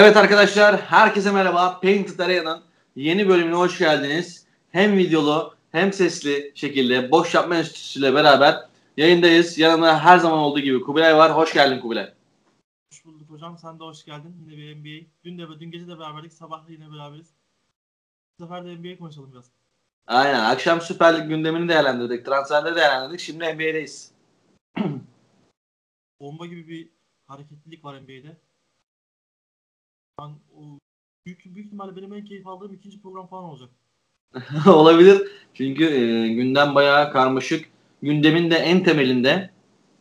Evet arkadaşlar, herkese merhaba. Painted Arena'nın yeni bölümüne hoş geldiniz. Hem videolu hem sesli şekilde Boş Yapma Enstitüsü ile beraber yayındayız. Yanımda her zaman olduğu gibi Kubilay var. Hoş geldin Kubilay. Hoş bulduk hocam. Sen de hoş geldin. Yine bir NBA. Dün de dün gece de beraberdik. Sabah da yine beraberiz. Bu sefer de NBA konuşalım biraz. Aynen. Akşam Süper Lig gündemini değerlendirdik. Transferleri değerlendirdik. Şimdi NBA'deyiz. Bomba gibi bir hareketlilik var NBA'de. Ben o büyük büyük ihtimalle benim en keyif aldığım ikinci program falan olacak. Olabilir. Çünkü e, gündem bayağı karmaşık. Gündemin de en temelinde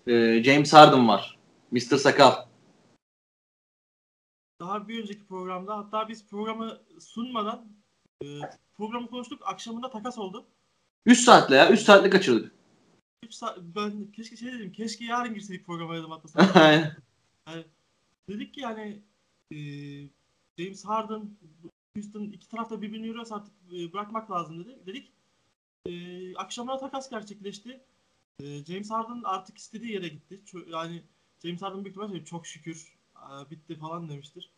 e, James Harden var. Mr. Sakal. Daha bir önceki programda hatta biz programı sunmadan e, programı konuştuk. Akşamında takas oldu. 3 saatle ya. 3 saatle kaçırdık. 3 saat, ben keşke şey dedim. Keşke yarın girseydik programa dedim hatta. Yani dedik ki yani e, James Harden, Houston iki tarafta birbirini yürüyorsa artık e, bırakmak lazım dedi. Dedik. E, akşamına takas gerçekleşti. E, James Harden artık istediği yere gitti. Ço- yani James Harden büyük ihtimalle çok şükür e, bitti falan demiştir.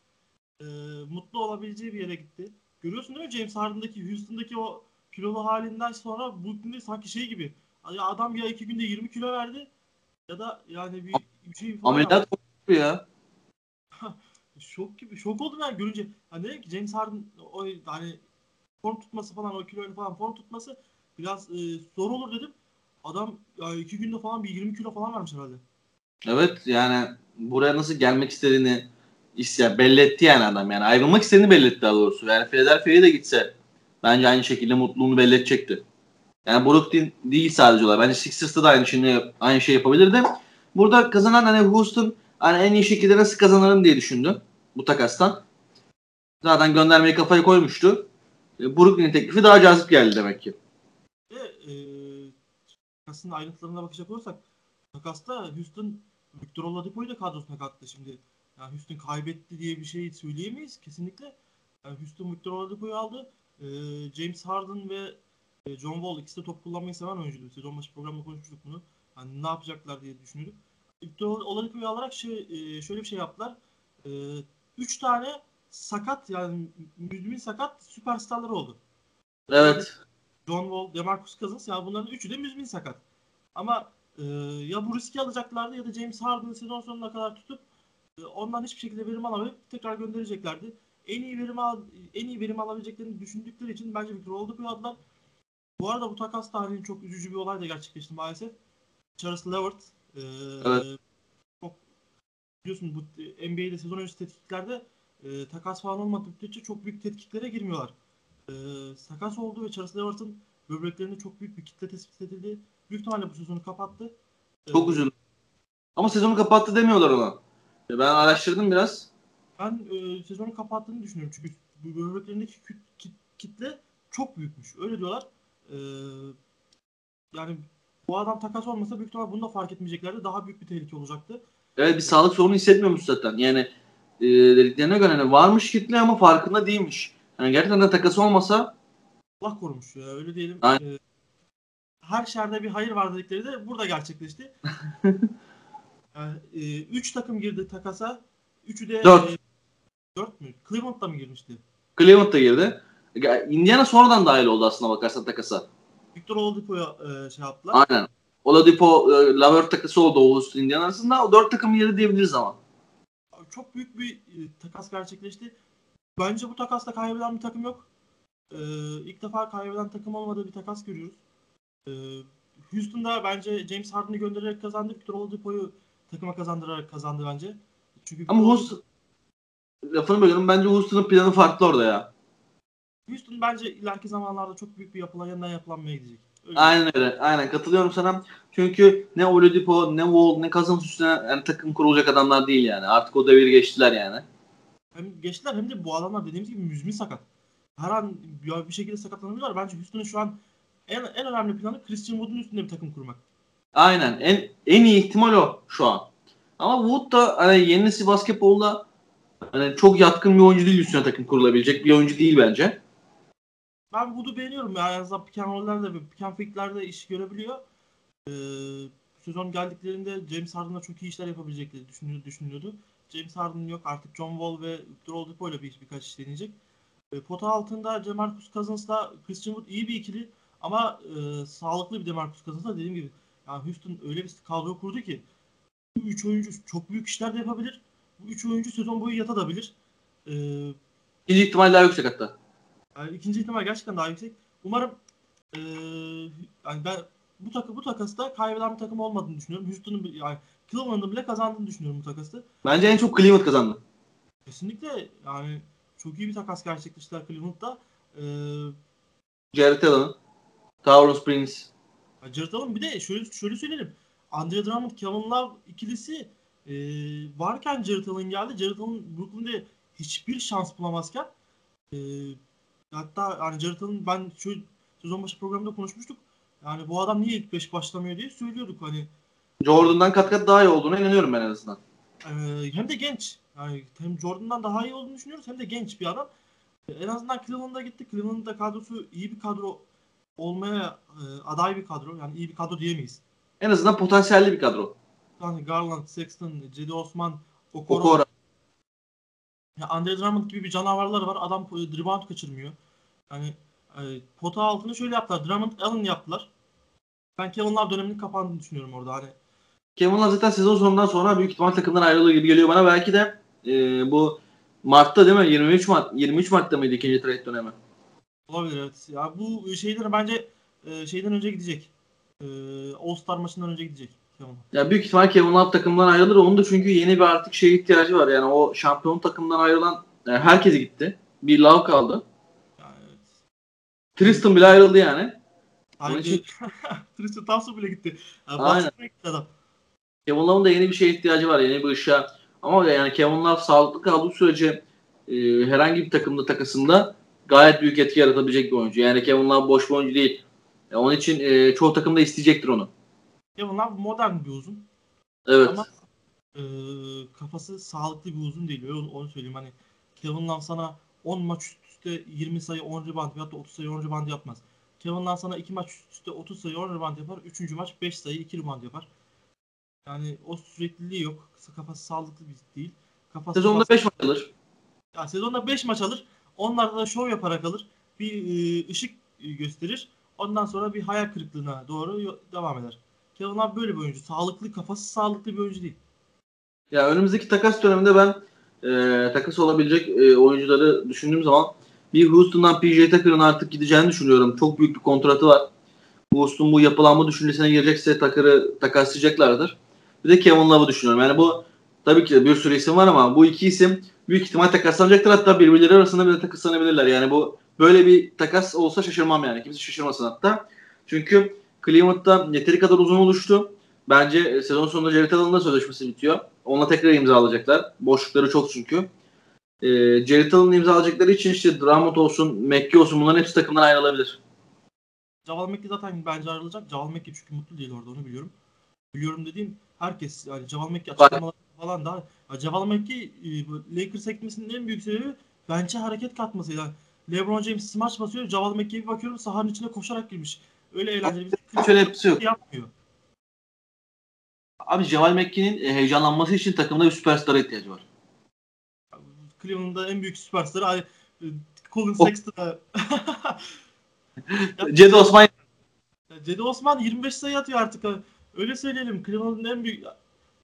E, mutlu olabileceği bir yere gitti. Görüyorsun değil mi James Harden'daki Houston'daki o kilolu halinden sonra Brooklyn'de sanki şey gibi. Ya adam ya iki günde 20 kilo verdi ya da yani bir, bir şey falan. Ameliyat oldu ya. Şok gibi. Şok oldum yani görünce. Hani dedim ki James Harden o hani form tutması falan o kiloyla falan form tutması biraz e, zor olur dedim. Adam ya iki günde falan bir 20 kilo falan vermiş herhalde. Evet yani buraya nasıl gelmek istediğini isyan belli etti yani adam yani ayrılmak istediğini belli etti daha doğrusu. Yani Philadelphia'ya da gitse bence aynı şekilde mutluluğunu belli edecekti. Yani Brooklyn değil sadece olay. Bence Sixers'ta da aynı şeyi, aynı şey yapabilirdi. Burada kazanan hani Houston hani en iyi şekilde nasıl kazanırım diye düşündü bu takastan. Zaten göndermeyi kafaya koymuştu. E, Brooklyn'in teklifi daha cazip geldi demek ki. Ve e, takasın ayrıntılarına bakacak olursak takasta Houston Victor Oladipo'yu da kadrosuna kattı şimdi. Yani Houston kaybetti diye bir şey söyleyemeyiz kesinlikle. Yani Houston Victor Oladipo'yu aldı. E, James Harden ve e, John Wall ikisi de top kullanmayı seven oyuncuydu. Sezon başı programda konuşmuştuk bunu. Hani ne yapacaklar diye düşünüyorduk. Victor Oladipo'yu alarak şey, e, şöyle bir şey yaptılar. E, üç tane sakat yani müzmin sakat süperstarları oldu. Evet. John Wall, DeMarcus Cousins yani bunların üçü de müzmin sakat. Ama e, ya bu riski alacaklardı ya da James Harden'ı sezon sonuna kadar tutup e, ondan hiçbir şekilde verim alamayıp tekrar göndereceklerdi. En iyi verim al, en iyi verim alabileceklerini düşündükleri için bence Victor Oladipo'yu aldılar. Bu arada bu takas tarihinin çok üzücü bir olay da gerçekleşti maalesef. Charles Levert e, Evet. Biliyorsun bu NBA'de sezon öncesi tetkiklerde e, takas falan olmadığı müddetçe çok büyük tetkiklere girmiyorlar. E, takas oldu ve Charles Levert'ın böbreklerinde çok büyük bir kitle tespit edildi. Büyük ihtimalle bu sezonu kapattı. E, Çok üzüldüm. Ama sezonu kapattı demiyorlar ona. E, Ben araştırdım biraz. Ben e, sezonu kapattığını düşünüyorum çünkü böbreklerindeki küt- kit- kitle çok büyükmüş. Öyle diyorlar. E, yani bu adam takas olmasa büyük ihtimalle bunu da fark etmeyeceklerdi. Daha büyük bir tehlike olacaktı. Evet bir sağlık sorunu hissetmiyormuş zaten. Yani e, dediklerine göre hani varmış kitle ama farkında değilmiş. Yani gerçekten de takası olmasa Allah korumuş ya öyle diyelim. Aynen. E, her şerde bir hayır var dedikleri de burada gerçekleşti. yani, e, üç takım girdi takasa. Üçü de Dört. e, dört mü? Cleveland'da mı girmişti? Cleveland da girdi. Indiana sonradan dahil oldu aslında bakarsan takasa. Victor Oladipo'ya e, şey yaptılar. Aynen. Oladipo, e, Lavert takası oldu Houston Indiana arasında. O dört takım girdi diyebiliriz ama. Çok büyük bir e, takas gerçekleşti. Bence bu takasta kaybeden bir takım yok. E, ilk defa kaybeden takım olmadığı bir takas görüyoruz. E, Houston'da bence James Harden'ı göndererek kazandı. Victor Oladipo'yu takıma kazandırarak kazandı bence. Çünkü Ama Houston lafını bölüyorum. Bence Houston'ın planı farklı orada ya. Houston bence ileriki zamanlarda çok büyük bir yapılan yeniden yapılanmaya gidecek. Aynen öyle. Aynen katılıyorum sana. Çünkü ne Oladipo, ne Wall, ne Cousins üstüne yani takım kurulacak adamlar değil yani. Artık o devir geçtiler yani. Hem geçtiler hem de bu adamlar dediğimiz gibi müzmin sakat. Her an bir şekilde sakatlanabilirler. Bence Houston'ın şu an en, en önemli planı Christian Wood'un üstünde bir takım kurmak. Aynen. En en iyi ihtimal o şu an. Ama Wood da hani yeni nesil basketbolda hani çok yatkın bir oyuncu değil üstüne takım kurulabilecek bir oyuncu değil bence. Ben Wood'u beğeniyorum. Yani en azından pick roll'lerde ve pick fake'lerde iş görebiliyor. Ee, sezon geldiklerinde James Harden'la çok iyi işler yapabilecekleri düşünülüyordu. düşünülüyordu. James Harden yok. Artık John Wall ve Victor Oladipo ile bir, birkaç iş deneyecek. E, pota altında DeMarcus Cousins'la Christian Wood iyi bir ikili ama e, sağlıklı bir DeMarcus Cousins'la dediğim gibi yani Houston öyle bir kadro kurdu ki bu üç oyuncu çok büyük işler de yapabilir. Bu üç oyuncu sezon boyu yatabilir. E, İkinci ihtimal daha yüksek hatta. Yani ikinci ihtimal gerçekten daha yüksek. Umarım e, yani ben bu takı bu takasta kaybeden bir takım olmadığını düşünüyorum. Houston'un bir- yani Cleveland'ın bile kazandığını düşünüyorum bu takasta. Bence en çok Cleveland kazandı. Kesinlikle yani çok iyi bir takas gerçekleştirdiler Cleveland'da. Ee, Jared Allen'ın. Tauron Prince. Jared Allen bir de şöyle şöyle söyleyelim. Andre Drummond, Kevin Love ikilisi e, varken Jared Allen geldi. Jared Allen Brooklyn'de hiçbir şans bulamazken e, hatta yani Jared Allen ben şu sezon başı programda konuşmuştuk. Yani bu adam niye ilk 5 başlamıyor diye söylüyorduk hani. Jordan'dan kat kat daha iyi olduğuna inanıyorum ben en azından. Ee, hem de genç. Yani hem Jordan'dan daha iyi olduğunu düşünüyoruz hem de genç bir adam. Ee, En azından Cleveland'a gitti. Cleveland'da kadrosu iyi bir kadro olmaya e, aday bir kadro. Yani iyi bir kadro diyemeyiz. En azından potansiyelli bir kadro. Yani Garland, Sexton, Cedi Osman, Okoro, Okora. Ya Andre Drummond gibi bir canavarları var. Adam e, rebound kaçırmıyor. Yani e, pota altını şöyle yaptılar. Drummond, Allen yaptılar. Ben Kevin Love döneminin kapandığını düşünüyorum orada. Hani Kevin Love zaten sezon sonundan sonra büyük ihtimal takımdan ayrılır gibi geliyor bana. Belki de e, bu Mart'ta değil mi? 23 Mart 23 Mart'ta mıydı ikinci trade dönemi? Olabilir evet. Ya bu şeyden bence e, şeyden önce gidecek. E, All Star maçından önce gidecek. Ya büyük ihtimal Kevin Love takımdan ayrılır. Onun da çünkü yeni bir artık şeye ihtiyacı var. Yani o şampiyon takımdan ayrılan e, herkes gitti. Bir Love kaldı. Yani evet. Tristan bile ayrıldı yani. Aynı için- Tristan Thompson bile gitti. Yani Aynen. Boston'a gitti adam. Kevin Love'ın da yeni bir şeye ihtiyacı var. Yeni bir ışığa. Ama yani Kevin Love sağlıklı kaldığı sürece e, herhangi bir takımda takasında gayet büyük etki yaratabilecek bir oyuncu. Yani Kevin Love boş bir oyuncu değil. E, onun için e, çoğu takım da isteyecektir onu. Kevin Love modern bir uzun. Evet. Ama e, kafası sağlıklı bir uzun değil. Öyle onu söyleyeyim. Hani Kevin Love sana 10 maç üst üste 20 sayı 10 rebound ya da 30 sayı 10 rebound yapmaz. Kevin Love sana 2 maç üst üste 30 sayı 10 rebound yapar. 3. maç 5 sayı 2 rebound yapar. Yani o sürekliliği yok. Kafası sağlıklı bir değil. Kafası Sezonda 5 maç alır. Ya sezonda 5 maç alır. Onlarda da şov yaparak alır. Bir e, ışık e, gösterir. Ondan sonra bir hayal kırıklığına doğru devam eder. Kevin Love böyle bir oyuncu. Sağlıklı, kafası sağlıklı bir oyuncu değil. Ya önümüzdeki takas döneminde ben e, takas olabilecek e, oyuncuları düşündüğüm zaman bir Houston'dan PJ Tucker'ın artık gideceğini düşünüyorum. Çok büyük bir kontratı var. Houston bu yapılanma düşüncesine girecekse Tucker'ı takaslayacaklardır. Bir de Kevin Love'ı düşünüyorum. Yani bu tabii ki bir sürü isim var ama bu iki isim büyük ihtimal takaslanacaktır. Hatta birbirleri arasında bile takaslanabilirler. Yani bu böyle bir takas olsa şaşırmam yani. Kimse şaşırmasın hatta. Çünkü Cleveland'da yeteri kadar uzun oluştu. Bence e, sezon sonunda Jared Allen'ın da sözleşmesi bitiyor. Onunla tekrar imzalayacaklar. Boşlukları çok çünkü. E, Jared Allen'ı imzalayacakları için işte Drummond olsun, McGee olsun bunların hepsi takımdan ayrılabilir. Javal McGee zaten bence ayrılacak. Javal McGee çünkü mutlu değil orada onu biliyorum. Biliyorum dediğim herkes yani Javal McGee açıklamaları falan da ya Javal McGee e, bu Lakers ekmesinin en büyük sebebi bence hareket katması. Yani LeBron James smaç basıyor. Javal McGee'ye bir bakıyorum sahanın içine koşarak girmiş. Öyle eğlenceli bir Şöyle hepsi yok. şey yapmıyor. Abi Javal McGee'nin e, heyecanlanması için takımda bir süperstara ihtiyacı var. Cleveland'da en büyük süperstarı e, Colin Sexton'a Cedi Osman Cedi Osman 25 sayı atıyor artık. Öyle söyleyelim. Cleveland'ın en büyük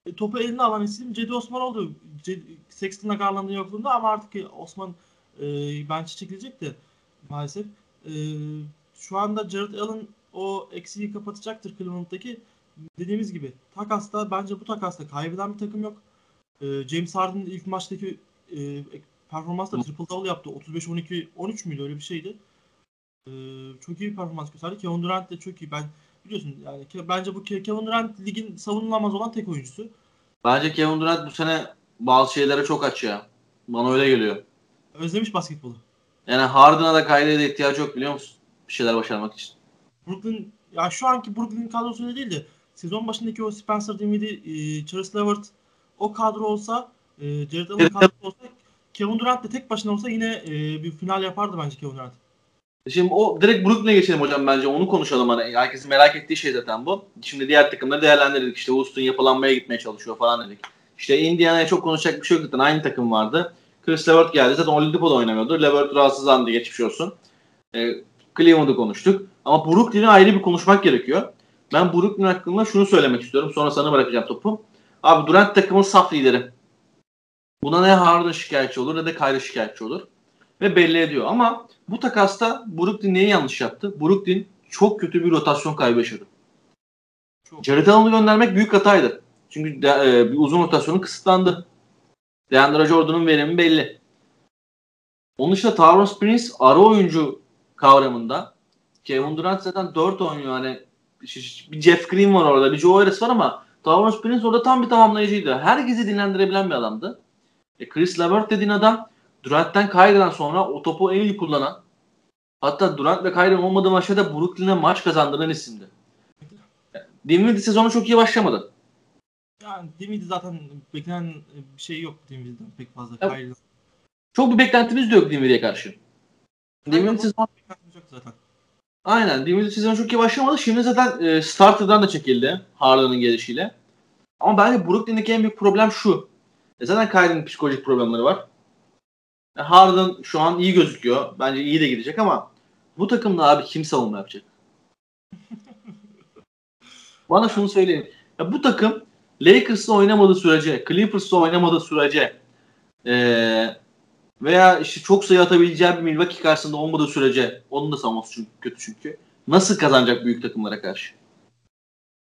e, topu eline alan isim Cedi Osman oldu. Cedi, Sexton'la Garland'ın yokluğunda ama artık Osman e, bench'e çekilecek de maalesef. E, şu anda Jared Allen o eksiği kapatacaktır Cleveland'daki. Dediğimiz gibi takasta bence bu takasta kaybeden bir takım yok. E, James Harden'ın ilk maçtaki e, performansla triple double yaptı. 35-12 13 müydü öyle bir şeydi. Ee, çok iyi bir performans gösterdi. Kevin Durant de çok iyi. Ben biliyorsun yani Ke- bence bu Ke- Kevin Durant ligin savunulamaz olan tek oyuncusu. Bence Kevin Durant bu sene bazı şeylere çok aç ya. Bana öyle geliyor. Özlemiş basketbolu. Yani Harden'a da Kyrie'ye de ihtiyacı yok biliyor musun? Bir şeyler başarmak için. Brooklyn ya şu anki Brooklyn kadrosu öyle değil de sezon başındaki o Spencer Dinwiddie, e, Charles Levert o kadro olsa e, Jared Allen Evet. kadrosu olsa Kevin Durant de tek başına olsa yine e, bir final yapardı bence Kevin Durant. Şimdi o direkt Brooklyn'e geçelim hocam bence. Onu konuşalım hani. Herkesin merak ettiği şey zaten bu. Şimdi diğer takımları değerlendirdik. İşte Houston yapılanmaya gitmeye çalışıyor falan dedik. İşte Indiana'ya çok konuşacak bir şey yok zaten. Aynı takım vardı. Chris Levert geldi. Zaten Oladipo'da oynamıyordu. Levert rahatsızlandı. Geçmiş olsun. E, Cleveland'ı konuştuk. Ama Brooklyn'i ayrı bir konuşmak gerekiyor. Ben Brooklyn hakkında şunu söylemek istiyorum. Sonra sana bırakacağım topu. Abi Durant takımın saf lideri. Buna ne Harden şikayetçi olur ne de Kyrie şikayetçi olur. Ve belli ediyor. Ama bu takasta Brooklyn neyi yanlış yaptı? Brooklyn çok kötü bir rotasyon kaybı yaşadı. Çok. Jared Allen'ı göndermek büyük hataydı. Çünkü de, e, bir uzun rotasyonu kısıtlandı. DeAndre Jordan'ın verimi belli. Onun dışında Tauron Prince ara oyuncu kavramında Kevin Durant zaten 4 oynuyor hani bir Jeff Green var orada bir Joe Harris var ama Tauron Prince orada tam bir tamamlayıcıydı. Herkesi dinlendirebilen bir adamdı. E Chris Levert dediğin adam Durant'ten Kyrie'den sonra o topu en iyi kullanan hatta Durant ve Kyrie'nin olmadığı maçta da Brooklyn'e maç kazandıran isimdi. Dinwiddie sezonu çok iyi başlamadı. Yani Dinwiddie zaten beklenen bir şey yok Dinwiddie'den pek fazla. Evet. Çok bir beklentimiz de yok Dinwiddie'ye karşı. Beklentimiz yok zaten. Aynen. Dinwiddie sezonu çok iyi başlamadı. Şimdi zaten e, starter'dan da çekildi Harden'ın gelişiyle. Ama bence Brooklyn'deki en büyük problem şu. E zaten Kyrie'nin psikolojik problemleri var. E, Harden şu an iyi gözüküyor. Bence iyi de gidecek ama bu takımda abi kim savunma yapacak? Bana şunu söyleyin. Ya bu takım Lakers'la oynamadığı sürece, Clippers'la oynamadığı sürece eee veya işte çok sayı atabileceği bir Milwaukee karşısında olmadığı sürece onun da savunması çünkü kötü çünkü. Nasıl kazanacak büyük takımlara karşı?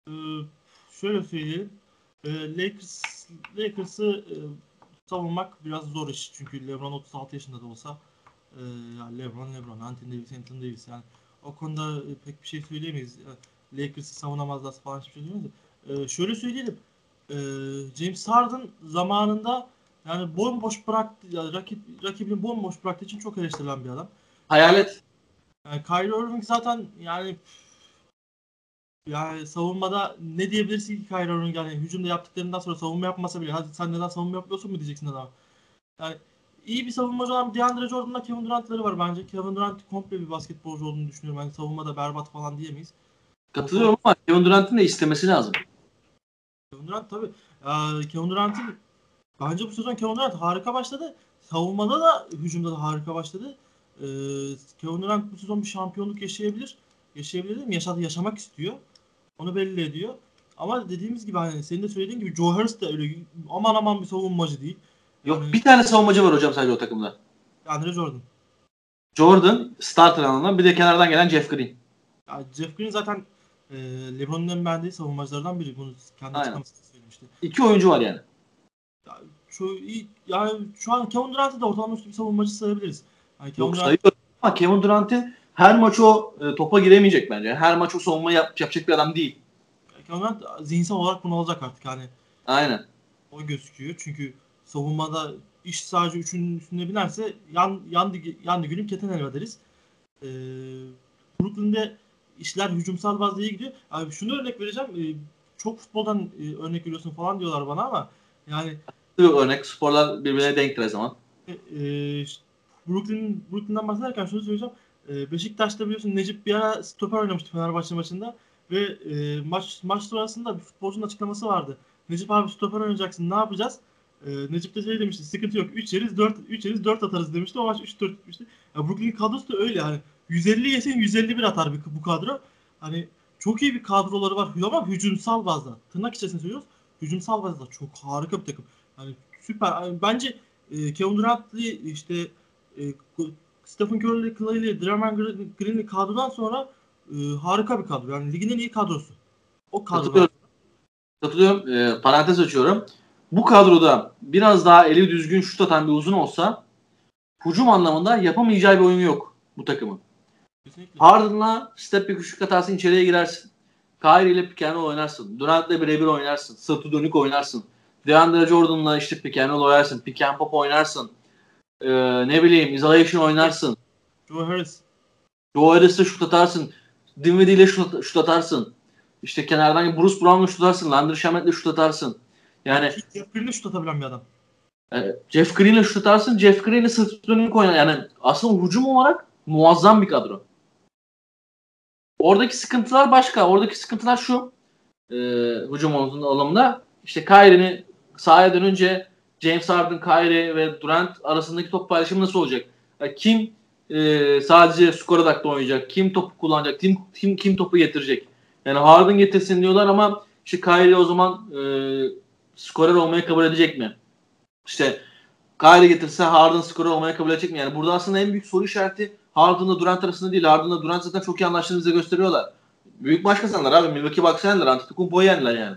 Ee, şöyle söyleyeyim. Ee, Lakers Lakers'ı e, savunmak biraz zor iş. Çünkü LeBron 36 yaşında da olsa e, yani LeBron LeBron, Anthony Davis Anthony Davis yani o konuda e, pek bir şey söyleyemeyiz. E, Lakers'ı savunamazlar falan hiçbir şey söyleyemeyiz. E, şöyle söyleyelim. E, James Harden zamanında yani bomboş bıraktı, yani rakip rakibini bomboş bıraktığı için çok eleştirilen bir adam. Hayalet. Yani Kyrie Irving zaten yani yani savunmada ne diyebilirsin ki Kyrie Irving yani hücumda yaptıklarından sonra savunma yapmasa bile hadi sen neden savunma yapıyorsun mu diyeceksin adama. Yani iyi bir savunmacı olan DeAndre Jordan'la Kevin Durant'ları var bence. Kevin Durant komple bir basketbolcu olduğunu düşünüyorum. Yani savunmada berbat falan diyemeyiz. Katılıyorum ama Kevin Durant'ın da istemesi lazım. Kevin Durant tabii. Ee, Kevin Durant'ın bence bu sezon Kevin Durant harika başladı. Savunmada da hücumda da harika başladı. Ee, Kevin Durant bu sezon bir şampiyonluk yaşayabilir. Yaşayabilir değil mi? Yaşadı, yaşamak istiyor. Onu belli ediyor. Ama dediğimiz gibi hani senin de söylediğin gibi Joe Harris de öyle aman aman bir savunmacı değil. Yok Yani- bir tane savunmacı var hocam sadece o takımda. Andre Jordan. Jordan starter anlamında bir de kenardan gelen Jeff Green. Ya Jeff Green zaten e, LeBron'un en beğendiği savunmacılardan biri. Bunu kendi açıklamasında söylemişti. İki oyuncu var yani. Ya, şu, iyi- yani şu an Kevin Durant'ı da ortalama üstü bir savunmacı sayabiliriz. Yani Kevin Yok Durant- sayıyorum ama Kevin Durant'in her maç o e, topa giremeyecek bence. Her maç o savunma yap, yapacak bir adam değil. Kevin Durant zihinsel olarak bunu alacak artık hani. Aynen. O gözüküyor. Çünkü savunmada iş sadece üçün üstünde binerse yan, yandı, yandı gülüm keten elma deriz. Ee, Brooklyn'de işler hücumsal bazda iyi gidiyor. Abi şunu örnek vereceğim. Ee, çok futboldan e, örnek veriyorsun falan diyorlar bana ama yani Bir örnek sporlar birbirine denktir her zaman. e, e, Brooklyn Brooklyn'den bahsederken şunu söyleyeceğim. E, Beşiktaş'ta biliyorsun Necip bir ara stoper oynamıştı Fenerbahçe maçında ve e, maç maç sonrasında bir futbolcunun açıklaması vardı. Necip abi stoper oynayacaksın ne yapacağız? E, Necip de şey demişti sıkıntı yok 3 yeriz 4 3 yeriz 4 atarız demişti. O maç 3-4 bitmişti. Ya Brooklyn kadrosu da öyle hani 150 yesin 151 atar bir, bu kadro. Hani çok iyi bir kadroları var ama hücumsal bazda. Tırnak içerisinde söylüyoruz. Hücumsal bazda çok harika bir takım. Hani süper. Yani bence e, Kevin Durant'lı işte e, Stephen Curry'li, Clay'li, Draymond Green- Green'li kadrodan sonra e, harika bir kadro. Yani ligin en iyi kadrosu. O kadro. Katılıyorum. Katılıyorum. E, parantez açıyorum. Bu kadroda biraz daha eli düzgün şut atan bir uzun olsa hücum anlamında yapamayacağı bir oyun yok bu takımın. Kesinlikle. Harden'la step bir küçük atarsın içeriye girersin. Kyrie ile roll oynarsın. Durant'la birebir oynarsın. Sırtı dönük oynarsın. DeAndre Jordan'la işte pick and roll oynarsın. Pick and pop oynarsın. Ee, ne bileyim isolation oynarsın. Joe Harris. Joe Harris'le şut atarsın. Dinwiddie ile şut, şut atarsın. İşte kenardan Bruce Brown'la şut atarsın. Landry Shamet'le şut atarsın. Yani Jeff Green'le şut atabilen bir adam. e, Jeff Green'le şut atarsın. Jeff Green'le sırtı dönük oynar. Yani aslında hücum olarak muazzam bir kadro. Oradaki sıkıntılar başka. Oradaki sıkıntılar şu. E, hücum anlamında. İşte Kyrie'ni sahaya dönünce James Harden, Kyrie ve Durant arasındaki top paylaşımı nasıl olacak? Yani kim e, sadece skor odaklı oynayacak? Kim topu kullanacak? Kim, kim kim topu getirecek? Yani Harden getirsin diyorlar ama işte Kyrie o zaman e, skorer olmayı kabul edecek mi? İşte Kyrie getirse Harden skorer olmayı kabul edecek mi? Yani burada aslında en büyük soru işareti Harden'la Durant arasında değil. Harden'la Durant zaten çok iyi anlaştığını bize gösteriyorlar. Büyük maç kazandılar abi. Milwaukee Bucks'ı yendiler. Antetokounmpo'yu yendiler yani.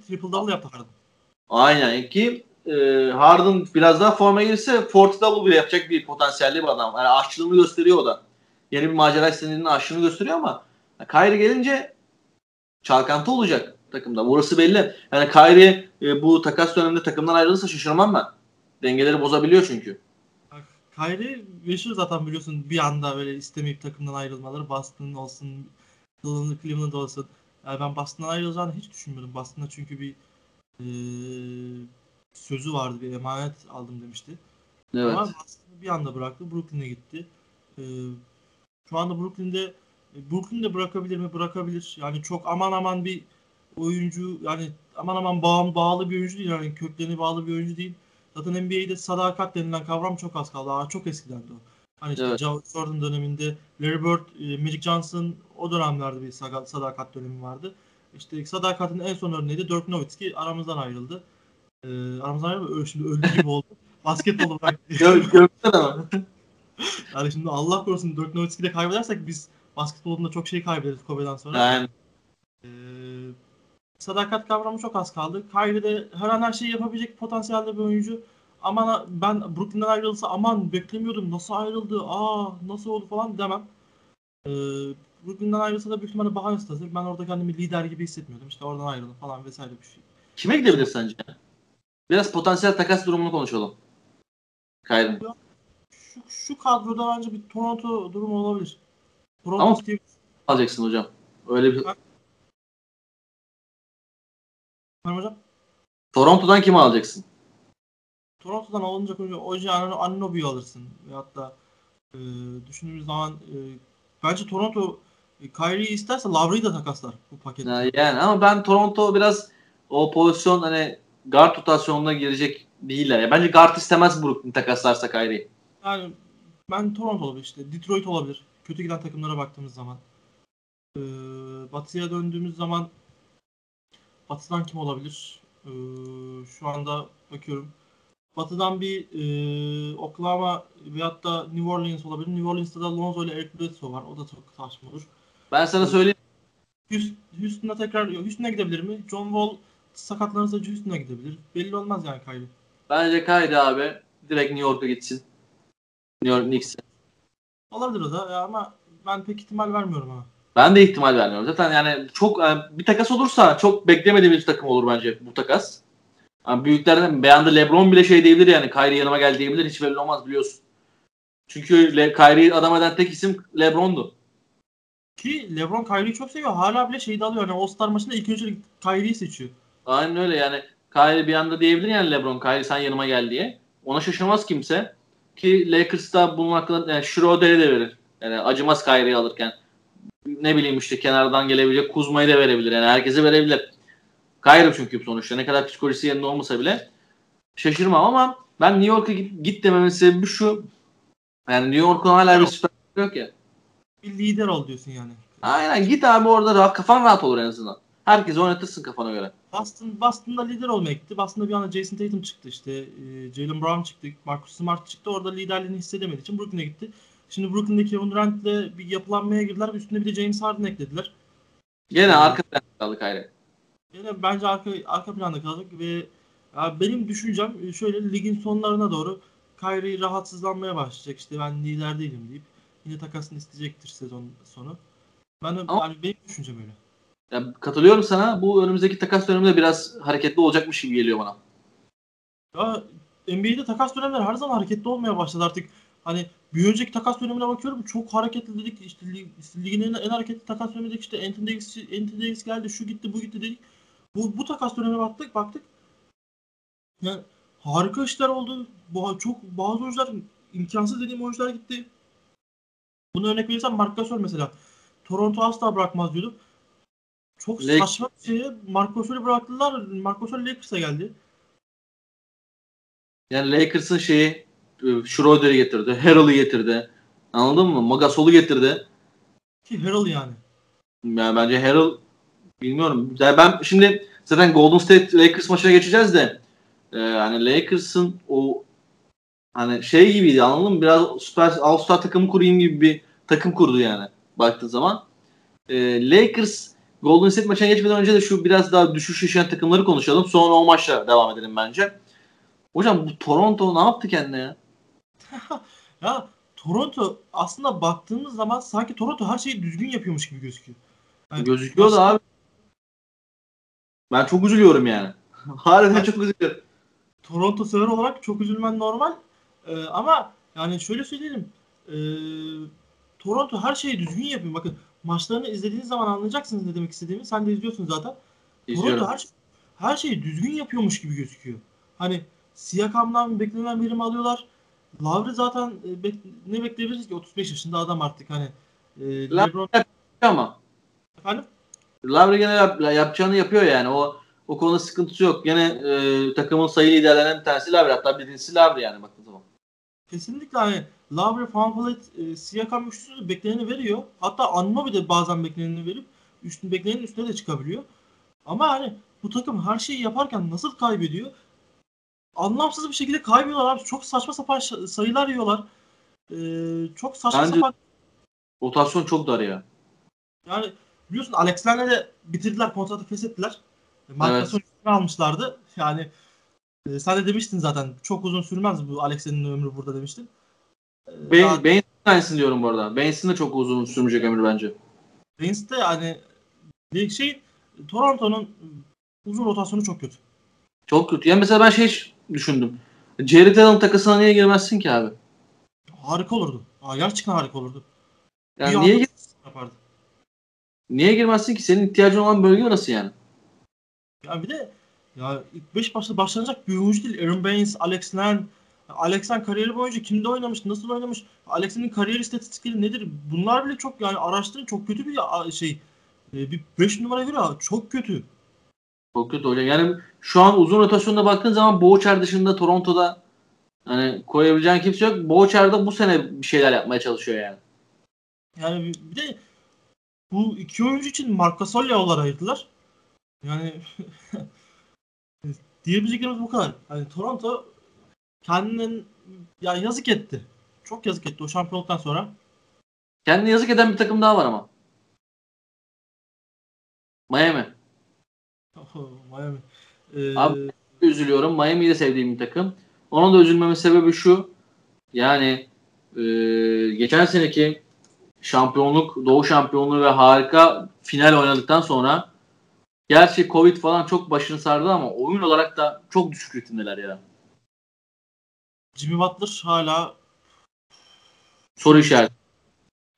Triple double yaptı Harden. Aynen ki e, Harden biraz daha forma girse forty double bile yapacak bir potansiyelli bir adam. Yani aşçılığını gösteriyor o da. Yeni bir macera istediğinin aşçılığını gösteriyor ama Kyrie gelince çalkantı olacak takımda. Burası belli. Yani Kyrie e, bu takas döneminde takımdan ayrılırsa şaşırmam ben. Dengeleri bozabiliyor çünkü. Kyrie meşhur zaten biliyorsun bir anda böyle istemeyip takımdan ayrılmaları. Boston olsun, Cleveland olsun. Yani ben Boston'dan ayrılacağını hiç düşünmüyordum. Boston'da çünkü bir e, sözü vardı. Bir emanet aldım demişti. Evet. Ama Boston'ı bir anda bıraktı. Brooklyn'e gitti. E, şu anda Brooklyn'de Brooklyn'de bırakabilir mi? Bırakabilir. Yani çok aman aman bir oyuncu yani aman aman bağım, bağlı bir oyuncu değil. Yani köklerine bağlı bir oyuncu değil. Zaten NBA'de sadakat denilen kavram çok az kaldı. Aa, çok eskiden de o. Hani işte Evet. Jordan döneminde Larry Bird, e, Magic Johnson o dönemlerde bir sadakat dönemi vardı. İşte sadakatin en son örneği de Dirk Nowitzki aramızdan ayrıldı. Ee, aramızdan ayrıldı. Şimdi öldü gibi oldu. Basketbolu bıraktı. Gö gökten ama. yani şimdi Allah korusun Dirk Nowitzki'yi de kaybedersek biz basketbolunda çok şey kaybederiz Kobe'den sonra. Yani Ee, sadakat kavramı çok az kaldı. Kyrie de her an her şeyi yapabilecek potansiyelde bir oyuncu. Aman ben Brooklyn'den ayrılsa aman beklemiyordum nasıl ayrıldı aa nasıl oldu falan demem. Ee, Brooklyn'den ayrılsa da büyük ihtimalle bahane hazır. Ben orada kendimi lider gibi hissetmiyordum. İşte oradan ayrıldım falan vesaire bir şey. kime gidebilir sence? Biraz potansiyel takas durumunu konuşalım. Kyrie'nin. Şu, şu kadroda bence bir Toronto durumu olabilir. Toronto Ama- Steve alacaksın hocam. Öyle bir Efendim hocam. Toronto'dan kimi alacaksın? Toronto'dan alınacak önce Oji Anunoby'yi alırsın. Veyahut da e, düşündüğümüz zaman e, bence Toronto e, Kyrie'yi isterse Lavri'yi de takaslar bu pakette. Ya Yani ama ben Toronto biraz o pozisyon hani guard rotasyonuna girecek değiller. Ya bence guard istemez Brooklyn takaslarsa Kyrie. Yani ben Toronto olabilir işte. Detroit olabilir. Kötü giden takımlara baktığımız zaman. Ee, batı'ya döndüğümüz zaman Batı'dan kim olabilir? Ee, şu anda bakıyorum. Batı'dan bir e, Oklahoma veyahut da New Orleans olabilir. New Orleans'ta da Lonzo ile Eric Bledsoe var. O da çok saçma olur. Ben sana söyleyeyim. Houston- Houston'a tekrar Houston'a gidebilir mi? John Wall sakatlanırsa Houston'a gidebilir. Belli olmaz yani Kyrie. Bence Kyrie abi direkt New York'a gitsin. New York Knicks'e. Olabilir o da ama ben pek ihtimal vermiyorum ama. Ben de ihtimal vermiyorum. Zaten yani çok yani bir takas olursa çok beklemediğimiz bir takım olur bence bu takas. Yani büyüklerden beğendi LeBron bile şey diyebilir yani Kyrie yanıma gel diyebilir. Hiç belli olmaz biliyorsun. Çünkü Le- Kyrie'yi adam eden tek isim LeBron'du. Ki LeBron Kyrie'yi çok seviyor. Hala bile şeyi de alıyor. Yani All-Star maçında ilk önce Kyrie'yi seçiyor. Aynen öyle yani. Kyrie bir anda diyebilir yani LeBron Kyrie sen yanıma gel diye. Ona şaşırmaz kimse. Ki Lakers'ta bunun hakkında yani Schroeder'i de verir. Yani acımaz Kyrie'yi alırken. Ne bileyim işte kenardan gelebilecek Kuzma'yı da verebilir. Yani herkese verebilir. Kyrie çünkü sonuçta. Ne kadar psikolojisi yerinde olmasa bile şaşırmam ama ben New York'a git, git dememin sebebi şu. Yani New York'un hala bir süper yok ya. Bir lider ol diyorsun yani. Aynen git abi orada rahat, kafan rahat olur en azından. Herkesi oynatırsın kafana göre. Boston, Boston'da lider olmaya gitti. Boston'da bir anda Jason Tatum çıktı işte. e, Jalen Brown çıktı. Marcus Smart çıktı. Orada liderliğini hissedemediği için Brooklyn'e gitti. Şimdi Brooklyn'de Kevin Durant'le bir yapılanmaya girdiler. Üstüne bir de James Harden eklediler. Gene arka planda kaldı Kyrie. Yani bence arka, arka planda kalacak ve ya benim düşüncem e, şöyle ligin sonlarına doğru Kyrie rahatsızlanmaya başlayacak. İşte ben lider değilim deyip yine takasını isteyecektir sezon sonu. Ben Ama- yani benim düşüncem öyle. Ya, katılıyorum sana. Bu önümüzdeki takas döneminde biraz hareketli olacakmış gibi geliyor bana. Ya NBA'de takas dönemleri her zaman hareketli olmaya başladı artık. Hani bir önceki takas dönemine bakıyorum çok hareketli dedik. İşte lig, ligin en, en hareketli takas dönemi dedik. İşte Anthony Davis, Anthony Davis geldi, şu gitti, bu gitti dedik. Bu, bu takas dönemine baktık, baktık. Yani harika işler oldu. Bu, çok bazı oyuncular imkansız dediğim oyuncular gitti. Bunu örnek verirsem Marc Gasol mesela. Toronto asla bırakmaz diyordum. Çok Lake- saçma bir şey. Marc Gasol'ü bıraktılar. Marc Gasol Lakers'a geldi. Yani Lakers'ın şeyi e, Schroeder'i getirdi. Harrell'ı getirdi. Anladın mı? Magasol'u getirdi. Ki Harrell yani. Yani bence Harrell bilmiyorum. Yani ben şimdi zaten Golden State Lakers maçına geçeceğiz de e, hani Lakers'ın o hani şey gibiydi anladın mı? Biraz süper All-Star takımı kurayım gibi bir takım kurdu yani baktığın zaman. E, Lakers Golden State maçına geçmeden önce de şu biraz daha düşüş yaşayan takımları konuşalım. Sonra o maçla devam edelim bence. Hocam bu Toronto ne yaptı kendine ya? Ya Toronto aslında baktığımız zaman sanki Toronto her şeyi düzgün yapıyormuş gibi gözüküyor. Yani Gözüküyor da abi. Ben çok üzülüyorum yani. Harbiden çok üzülüyorum. Toronto sever olarak çok üzülmen normal. Ee, ama yani şöyle söyleyelim. Ee, Toronto her şeyi düzgün yapıyor. Bakın maçlarını izlediğiniz zaman anlayacaksınız ne demek istediğimi. Sen de izliyorsun zaten. İzliyorum. Toronto her, şey- her şeyi düzgün yapıyormuş gibi gözüküyor. Hani Siakam'dan beklenen verimi alıyorlar. Lavri zaten e, bek- ne bekleyebiliriz ki 35 yaşında adam artık hani. E, LeBron ama efendim Lavre gene yap- yapacağını yapıyor yani. O o konuda sıkıntısı yok. Gene e, takımın sayı liderlerinden bir tanesi Lavre. Hatta birincisi Lavre yani baktığın zaman. kesinlikle hani Lavri, Van Vliet, e, Siakam üçlüsü bekleneni veriyor. Hatta Anunoby de bazen bekleneni verip üstün beklenenin üstüne de çıkabiliyor. Ama hani bu takım her şeyi yaparken nasıl kaybediyor? Anlamsız bir şekilde kaybediyorlar abi. Çok saçma sapan sayılar yiyorlar. Ee, çok saçma Bence- sapan Rotasyon çok dar ya. Yani biliyorsun Alex Len'le de bitirdiler kontratı feshettiler. Marc Evet. Gasol'ü almışlardı. Yani e, sen de demiştin zaten çok uzun sürmez bu Alex Len'in ömrü burada demiştin. E, Bain, daha- Bain aynısını diyorum bu arada. Baines'in de çok uzun sürmeyecek ömür bence. Baines de yani bir şey Toronto'nun uzun rotasyonu çok kötü. Çok kötü. Yani mesela ben şey düşündüm. Jared Allen takısına niye girmezsin ki abi? Harika olurdu. Aa, gerçekten harika olurdu. Yani Bir niye yapardı. Niye girmezsin ki? Senin ihtiyacın olan bölge orası yani. Ya bir de ya ilk 5 başta başlanacak bir oyuncu değil. Aaron Baines, Alex Len. Alex Len kariyeri boyunca kimde oynamış, nasıl oynamış? Alex'in kariyer istatistikleri nedir? Bunlar bile çok yani araştırın çok kötü bir şey. E, Bir 5 numara göre çok kötü. Çok kötü hocam. Yani şu an uzun rotasyonda baktığın zaman Boğaçer dışında Toronto'da hani koyabileceğin kimse yok. Boğaçer de bu sene bir şeyler yapmaya çalışıyor yani. Yani bir de bu iki oyuncu için Marc Gasol yollar ayırdılar. Yani diyebileceklerimiz bu kadar. Hani Toronto kendinin ya yazık etti. Çok yazık etti o şampiyonluktan sonra. Kendine yazık eden bir takım daha var ama. Miami. Miami. Ee, Abi- Üzülüyorum. Miami'yi de sevdiğim bir takım. Onun da üzülmemin sebebi şu. Yani e, geçen seneki şampiyonluk, Doğu şampiyonluğu ve harika final oynadıktan sonra gerçi Covid falan çok başını sardı ama oyun olarak da çok düşük ritimdeler ya. Jimmy Butler hala Soru işareti.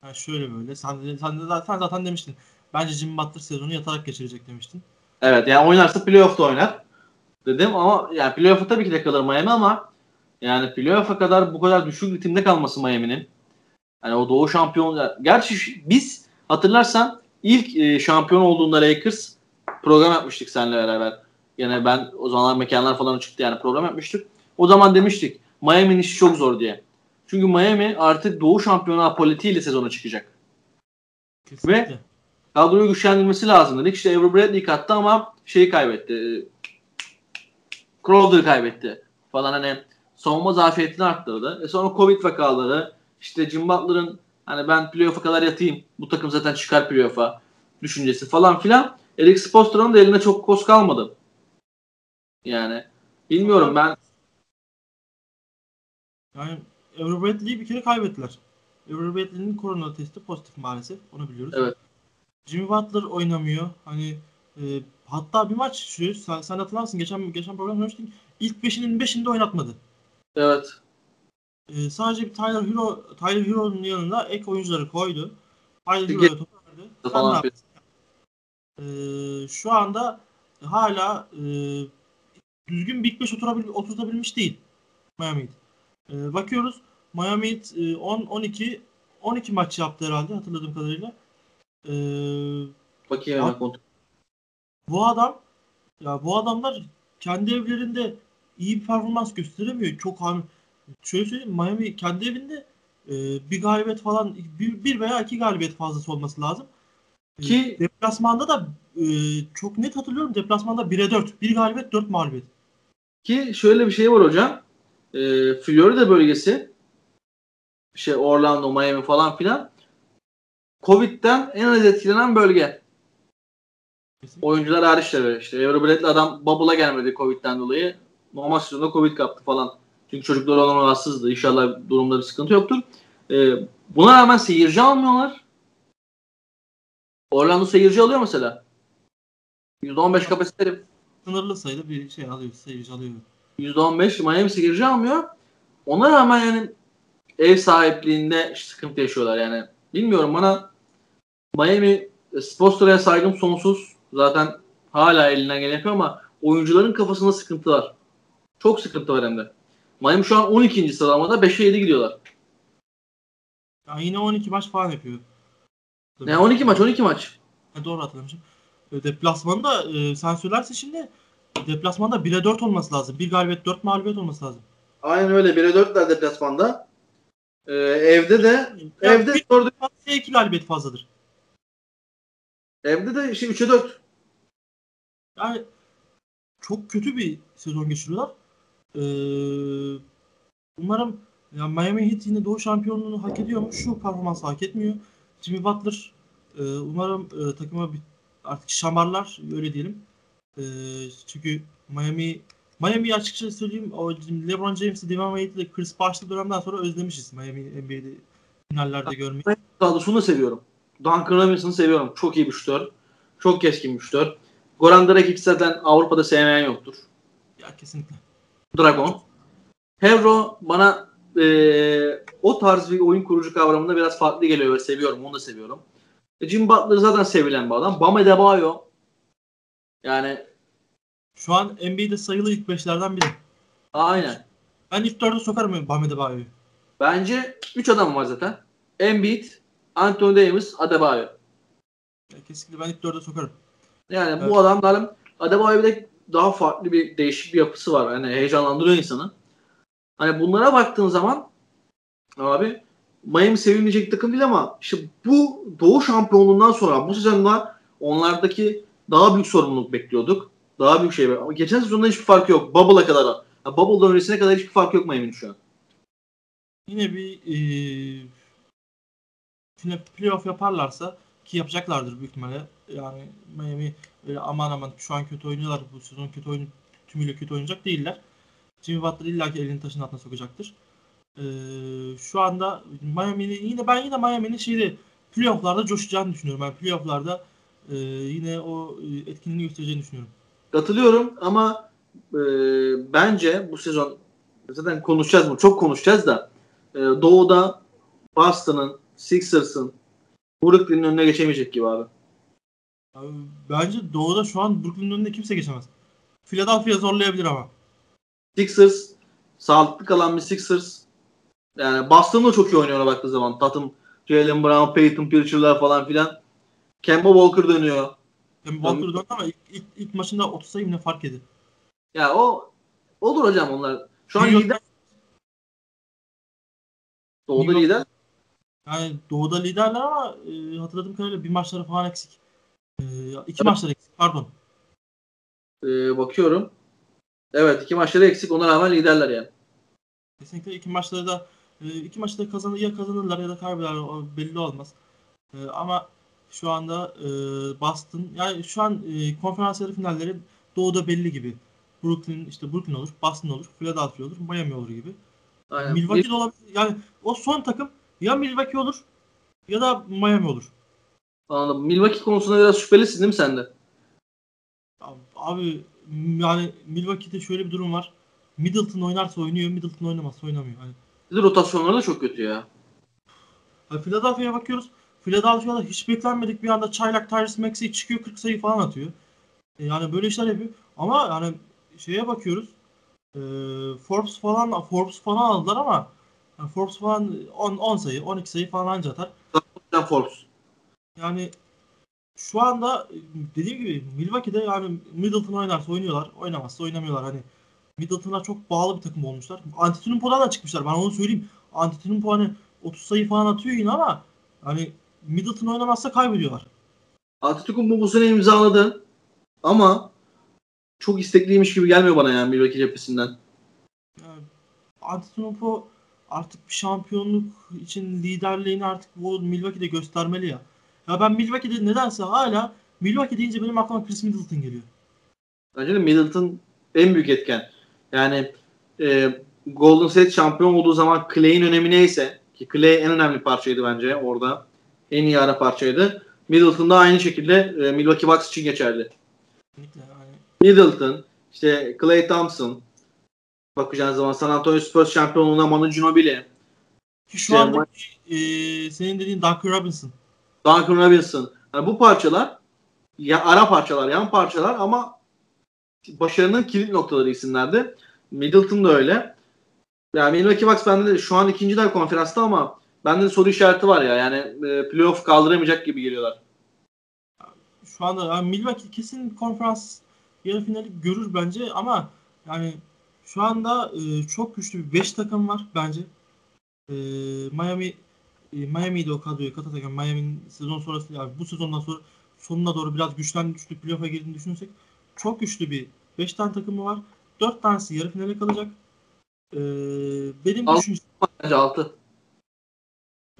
ha şöyle böyle. Sen, de- sen, de, zaten- sen zaten demiştin. Bence Jimmy Butler sezonu yatarak geçirecek demiştin. Evet yani oynarsa playoff'ta oynar dedim ama yani playoff'a tabii ki de kalır Miami ama yani playoff'a kadar bu kadar düşük ritimde kalması Miami'nin. Yani o doğu şampiyon gerçi biz hatırlarsan ilk e, şampiyon olduğunda Lakers program yapmıştık seninle beraber. Yine ben o zamanlar mekanlar falan çıktı yani program yapmıştık. O zaman demiştik Miami'nin işi çok zor diye. Çünkü Miami artık doğu şampiyonu politiğiyle sezona çıkacak. Kesinlikle. Kadroyu güçlendirmesi lazım dedik. İşte Avery Bradley kattı ama şeyi kaybetti. Crowder'ı kaybetti falan hani savunma zafiyetini arttırdı. E sonra Covid vakaları işte Jim Butler'ın hani ben playoff'a kadar yatayım. Bu takım zaten çıkar playoff'a düşüncesi falan filan. Eric Spoelstra'nın da eline çok koz kalmadı. Yani bilmiyorum ben Yani Avery Bradley'i bir kere kaybettiler. Avery Bradley'nin korona testi pozitif maalesef. Onu biliyoruz. Evet. Jimmy Butler oynamıyor. Hani e, hatta bir maç şu sen, sen hatırlarsın geçen geçen program söylemiştin. İlk beşinin beşinde oynatmadı. evet E, sadece bir Tyler Hero Tyler Hero'nun yanına ek oyuncuları koydu. Tyler Hero'ya topu verdi. Sen falan ne yaptın? E, şu anda hala e, düzgün ilk 5 oturabil, oturtabilmiş değil Miami Heat. E, bakıyoruz Miami Heat e, 10 12 12 maç yaptı herhalde hatırladığım kadarıyla. E, bakayım hemen kontrol. bu adam ya bu adamlar kendi evlerinde iyi bir performans gösteremiyor. Çok hani şöyle söyleyeyim Miami kendi evinde e, bir galibiyet falan bir, bir veya iki galibiyet fazlası olması lazım. E, Ki- deplasmanda da e, çok net hatırlıyorum deplasmanda 1'e 4. Bir galibiyet 4 mağlubiyet. Ki şöyle bir şey var hocam. E, Florida bölgesi şey Orlando, Miami falan filan Covid'den en az etkilenen bölge. Oyuncular hariç tabii. İşte Bradley adam bubble'a gelmedi Covid'den dolayı. Normal sezonda Covid kaptı falan. Çünkü çocuklar olan rahatsızdı. İnşallah durumda bir sıkıntı yoktur. Ee, buna rağmen seyirci almıyorlar. Orlando seyirci alıyor mesela. %15 kapasiteli. Sınırlı sayıda bir şey alıyor, seyirci alıyor. %15 Miami seyirci almıyor. Ona rağmen yani ev sahipliğinde sıkıntı yaşıyorlar yani. Bilmiyorum bana Miami Spostra'ya saygım sonsuz. Zaten hala elinden gelen yapıyor ama oyuncuların kafasında sıkıntı var. Çok sıkıntı var hem de. Miami şu an 12. sıralamada 5'e 7 gidiyorlar. Ya yine 12 maç falan yapıyor. Ne 12 maç 12 maç. Ha, doğru hatırlamışım. E, Deplasmanda e, sen söylerse şimdi deplasmanda 1'e 4 olması lazım. Bir galibiyet 4 mağlubiyet olması lazım. Aynen öyle 1'e 4'ler deplasmanda. Ee, evde de Ya evde bir dördü- fazla 2 galibiyet fazladır. evde de işte 3'e 4. Yani çok kötü bir sezon geçiriyorlar. Ee, umarım ya Miami Heat yine Doğu şampiyonluğunu hak ediyor mu? Şu performansı hak etmiyor. Jimmy Butler e, umarım e, takıma bir, artık şamarlar öyle diyelim. E, çünkü Miami Miami'yi açıkça söyleyeyim o LeBron James'i, Dwayne Wade'i Chris Bosh'lı dönemden sonra özlemişiz Miami NBA'de finallerde görmeyi. Kadrosunu da seviyorum. Duncan Robinson'ı seviyorum. Çok iyi bir şutör. Çok keskin bir şutör. Goran Dragic zaten Avrupa'da sevmeyen yoktur. Ya kesinlikle. Dragon. Hevro bana eee, o tarz bir oyun kurucu kavramında biraz farklı geliyor ve seviyorum. Onu da seviyorum. E, Jim Butler zaten sevilen bir adam. Bam Adebayo yani Şu an NBA'de sayılı ilk beşlerden biri. aynen. Ben ilk dörde sokarım Bam Adebayo'yu. Bence 3 adam var zaten. Embiid, Anthony Davis, Adebayo. Ya kesinlikle ben ilk dörde sokarım. Yani Evet. bu adamların Adebayo bir de daha farklı bir değişik bir yapısı var. Hani heyecanlandırıyor insanı. Hani bunlara baktığın zaman abi Miami sevilmeyecek takım değil ama işte bu Doğu şampiyonluğundan sonra bu sezonda onlardaki daha büyük sorumluluk bekliyorduk. Daha büyük şey. Ama geçen sezonda hiçbir farkı yok. Bubble'a kadar. Ha, Bubble'dan öncesine kadar hiçbir farkı yok Miami'nin şu an. Yine bir yine playoff yaparlarsa ki yapacaklardır büyük ihtimalle. Yani Miami öyle aman aman şu an kötü oynuyorlar. Bu sezon kötü oyun tümüyle kötü oynayacak değiller. Jimmy Butler illaki elini taşın altına sokacaktır. Eee, şu anda Miami'nin yine ben yine Miami'nin şeyde playoff'larda coşacağını düşünüyorum. Ben playoff'larda eee, yine o e, etkinliğini göstereceğini düşünüyorum. Katılıyorum ama e, bence bu sezon zaten konuşacağız mı? Çok konuşacağız da e, Doğu'da Boston'ın, Sixers'ın Brooklyn'in önüne geçemeyecek gibi abi. Abi, bence Doğu'da şu an Brooklyn'in önünde kimse geçemez. Philadelphia zorlayabilir ama. Sixers sağlıklı kalan bir Sixers yani Boston da çok iyi oynuyor baktığı zaman. Tatum, Jalen Brown, Peyton Pritchard'lar falan filan. Kemba Walker dönüyor. Yani Walker döndü ama ilk, ilk, ilk maçında 30 sayı ne fark yedi. Ya o olur hocam onlar. Şu an New lider. Doğu'da lider. Yani Doğu'da liderler ama e, hatırladığım kadarıyla bir maçları falan eksik. E, iki Evet. maçları eksik pardon. Ee, bakıyorum. Evet iki maçları eksik ona rağmen liderler yani. Kesinlikle iki maçları da e, iki maçı da kazanır ya kazanırlar ya da kaybederler belli olmaz. E, ama şu anda e, Boston yani şu an e, konferans yarı finalleri Doğu'da belli gibi. Brooklyn işte Brooklyn olur, Boston olur, Philadelphia olur, Miami olur gibi. Aynen. Milwaukee de olabilir. Yani o son takım ya Milwaukee olur ya da Miami olur. Anladım. Milwaukee konusunda biraz şüphelisin değil mi sen de? Abi, yani Milwaukee'de şöyle bir durum var. Middleton oynarsa oynuyor, Middleton oynamazsa oynamıyor. Yani, Bir de rotasyonları da çok kötü ya. yani Philadelphia'ya bakıyoruz. Philadelphia'da hiç beklenmedik bir anda çaylak Tyrese Maxey çıkıyor 40 sayı falan atıyor. E, yani böyle işler yapıyor. Ama yani şeye bakıyoruz. E, Forbes falan Forbes falan aldılar ama yani Forbes falan 10, 10 sayı, 12 sayı falan anca atar. Forbes. Yani şu anda dediğim gibi Milwaukee'de yani Middleton oynarsa oynuyorlar, oynamazsa oynamıyorlar. Hani Middleton'a çok bağlı bir takım olmuşlar. Antetokounmpo'dan da çıkmışlar. Ben onu söyleyeyim. Antetokounmpo hani 30 sayı falan atıyor yine ama hani Middleton oynamazsa kaybediyorlar. Antetokounmpo bu sene imzaladı ama çok istekliymiş gibi gelmiyor bana yani Milwaukee cephesinden. Yani Antetokounmpo artık bir şampiyonluk için liderliğini artık bu Milwaukee'de göstermeli ya. Ya ben Milwaukee'de nedense hala Milwaukee deyince benim aklıma Chris Middleton geliyor. Bence de Middleton en büyük etken. Yani e, Golden State şampiyon olduğu zaman Clay'in önemi neyse ki Clay en önemli parçaydı bence orada. En iyi ara parçaydı. Middleton da aynı şekilde e, Milwaukee Bucks için geçerli. Middleton, işte Clay Thompson, bakacağınız zaman San Antonio Spurs şampiyonluğuna Manu Ginobili, şu Jeremy- andaki e, senin dediğin Duncan Robinson. Duncan Robinson. Yani bu parçalar ya ara parçalar, yan parçalar ama başarının kilit noktaları isimlerdi. Middleton da öyle. Yani Milwaukee Bucks bende de şu an ikinciler konferansta ama bende de soru işareti var ya. Yani e, playoff kaldıramayacak gibi geliyorlar. Şu anda yani Milwaukee kesin konferans yarı finali görür bence ama yani şu anda e, çok güçlü bir 5 takım var bence. E, Miami e, Miami'yi de o kadroya katarken Miami'nin sezon sonrası yani bu sezondan sonra sonuna doğru biraz güçlen güçlü playoff'a girdiğini düşünürsek çok güçlü bir 5 tane takımı var. 4 tanesi yarı finale kalacak. E, benim Alt- düşüncem Bence 6.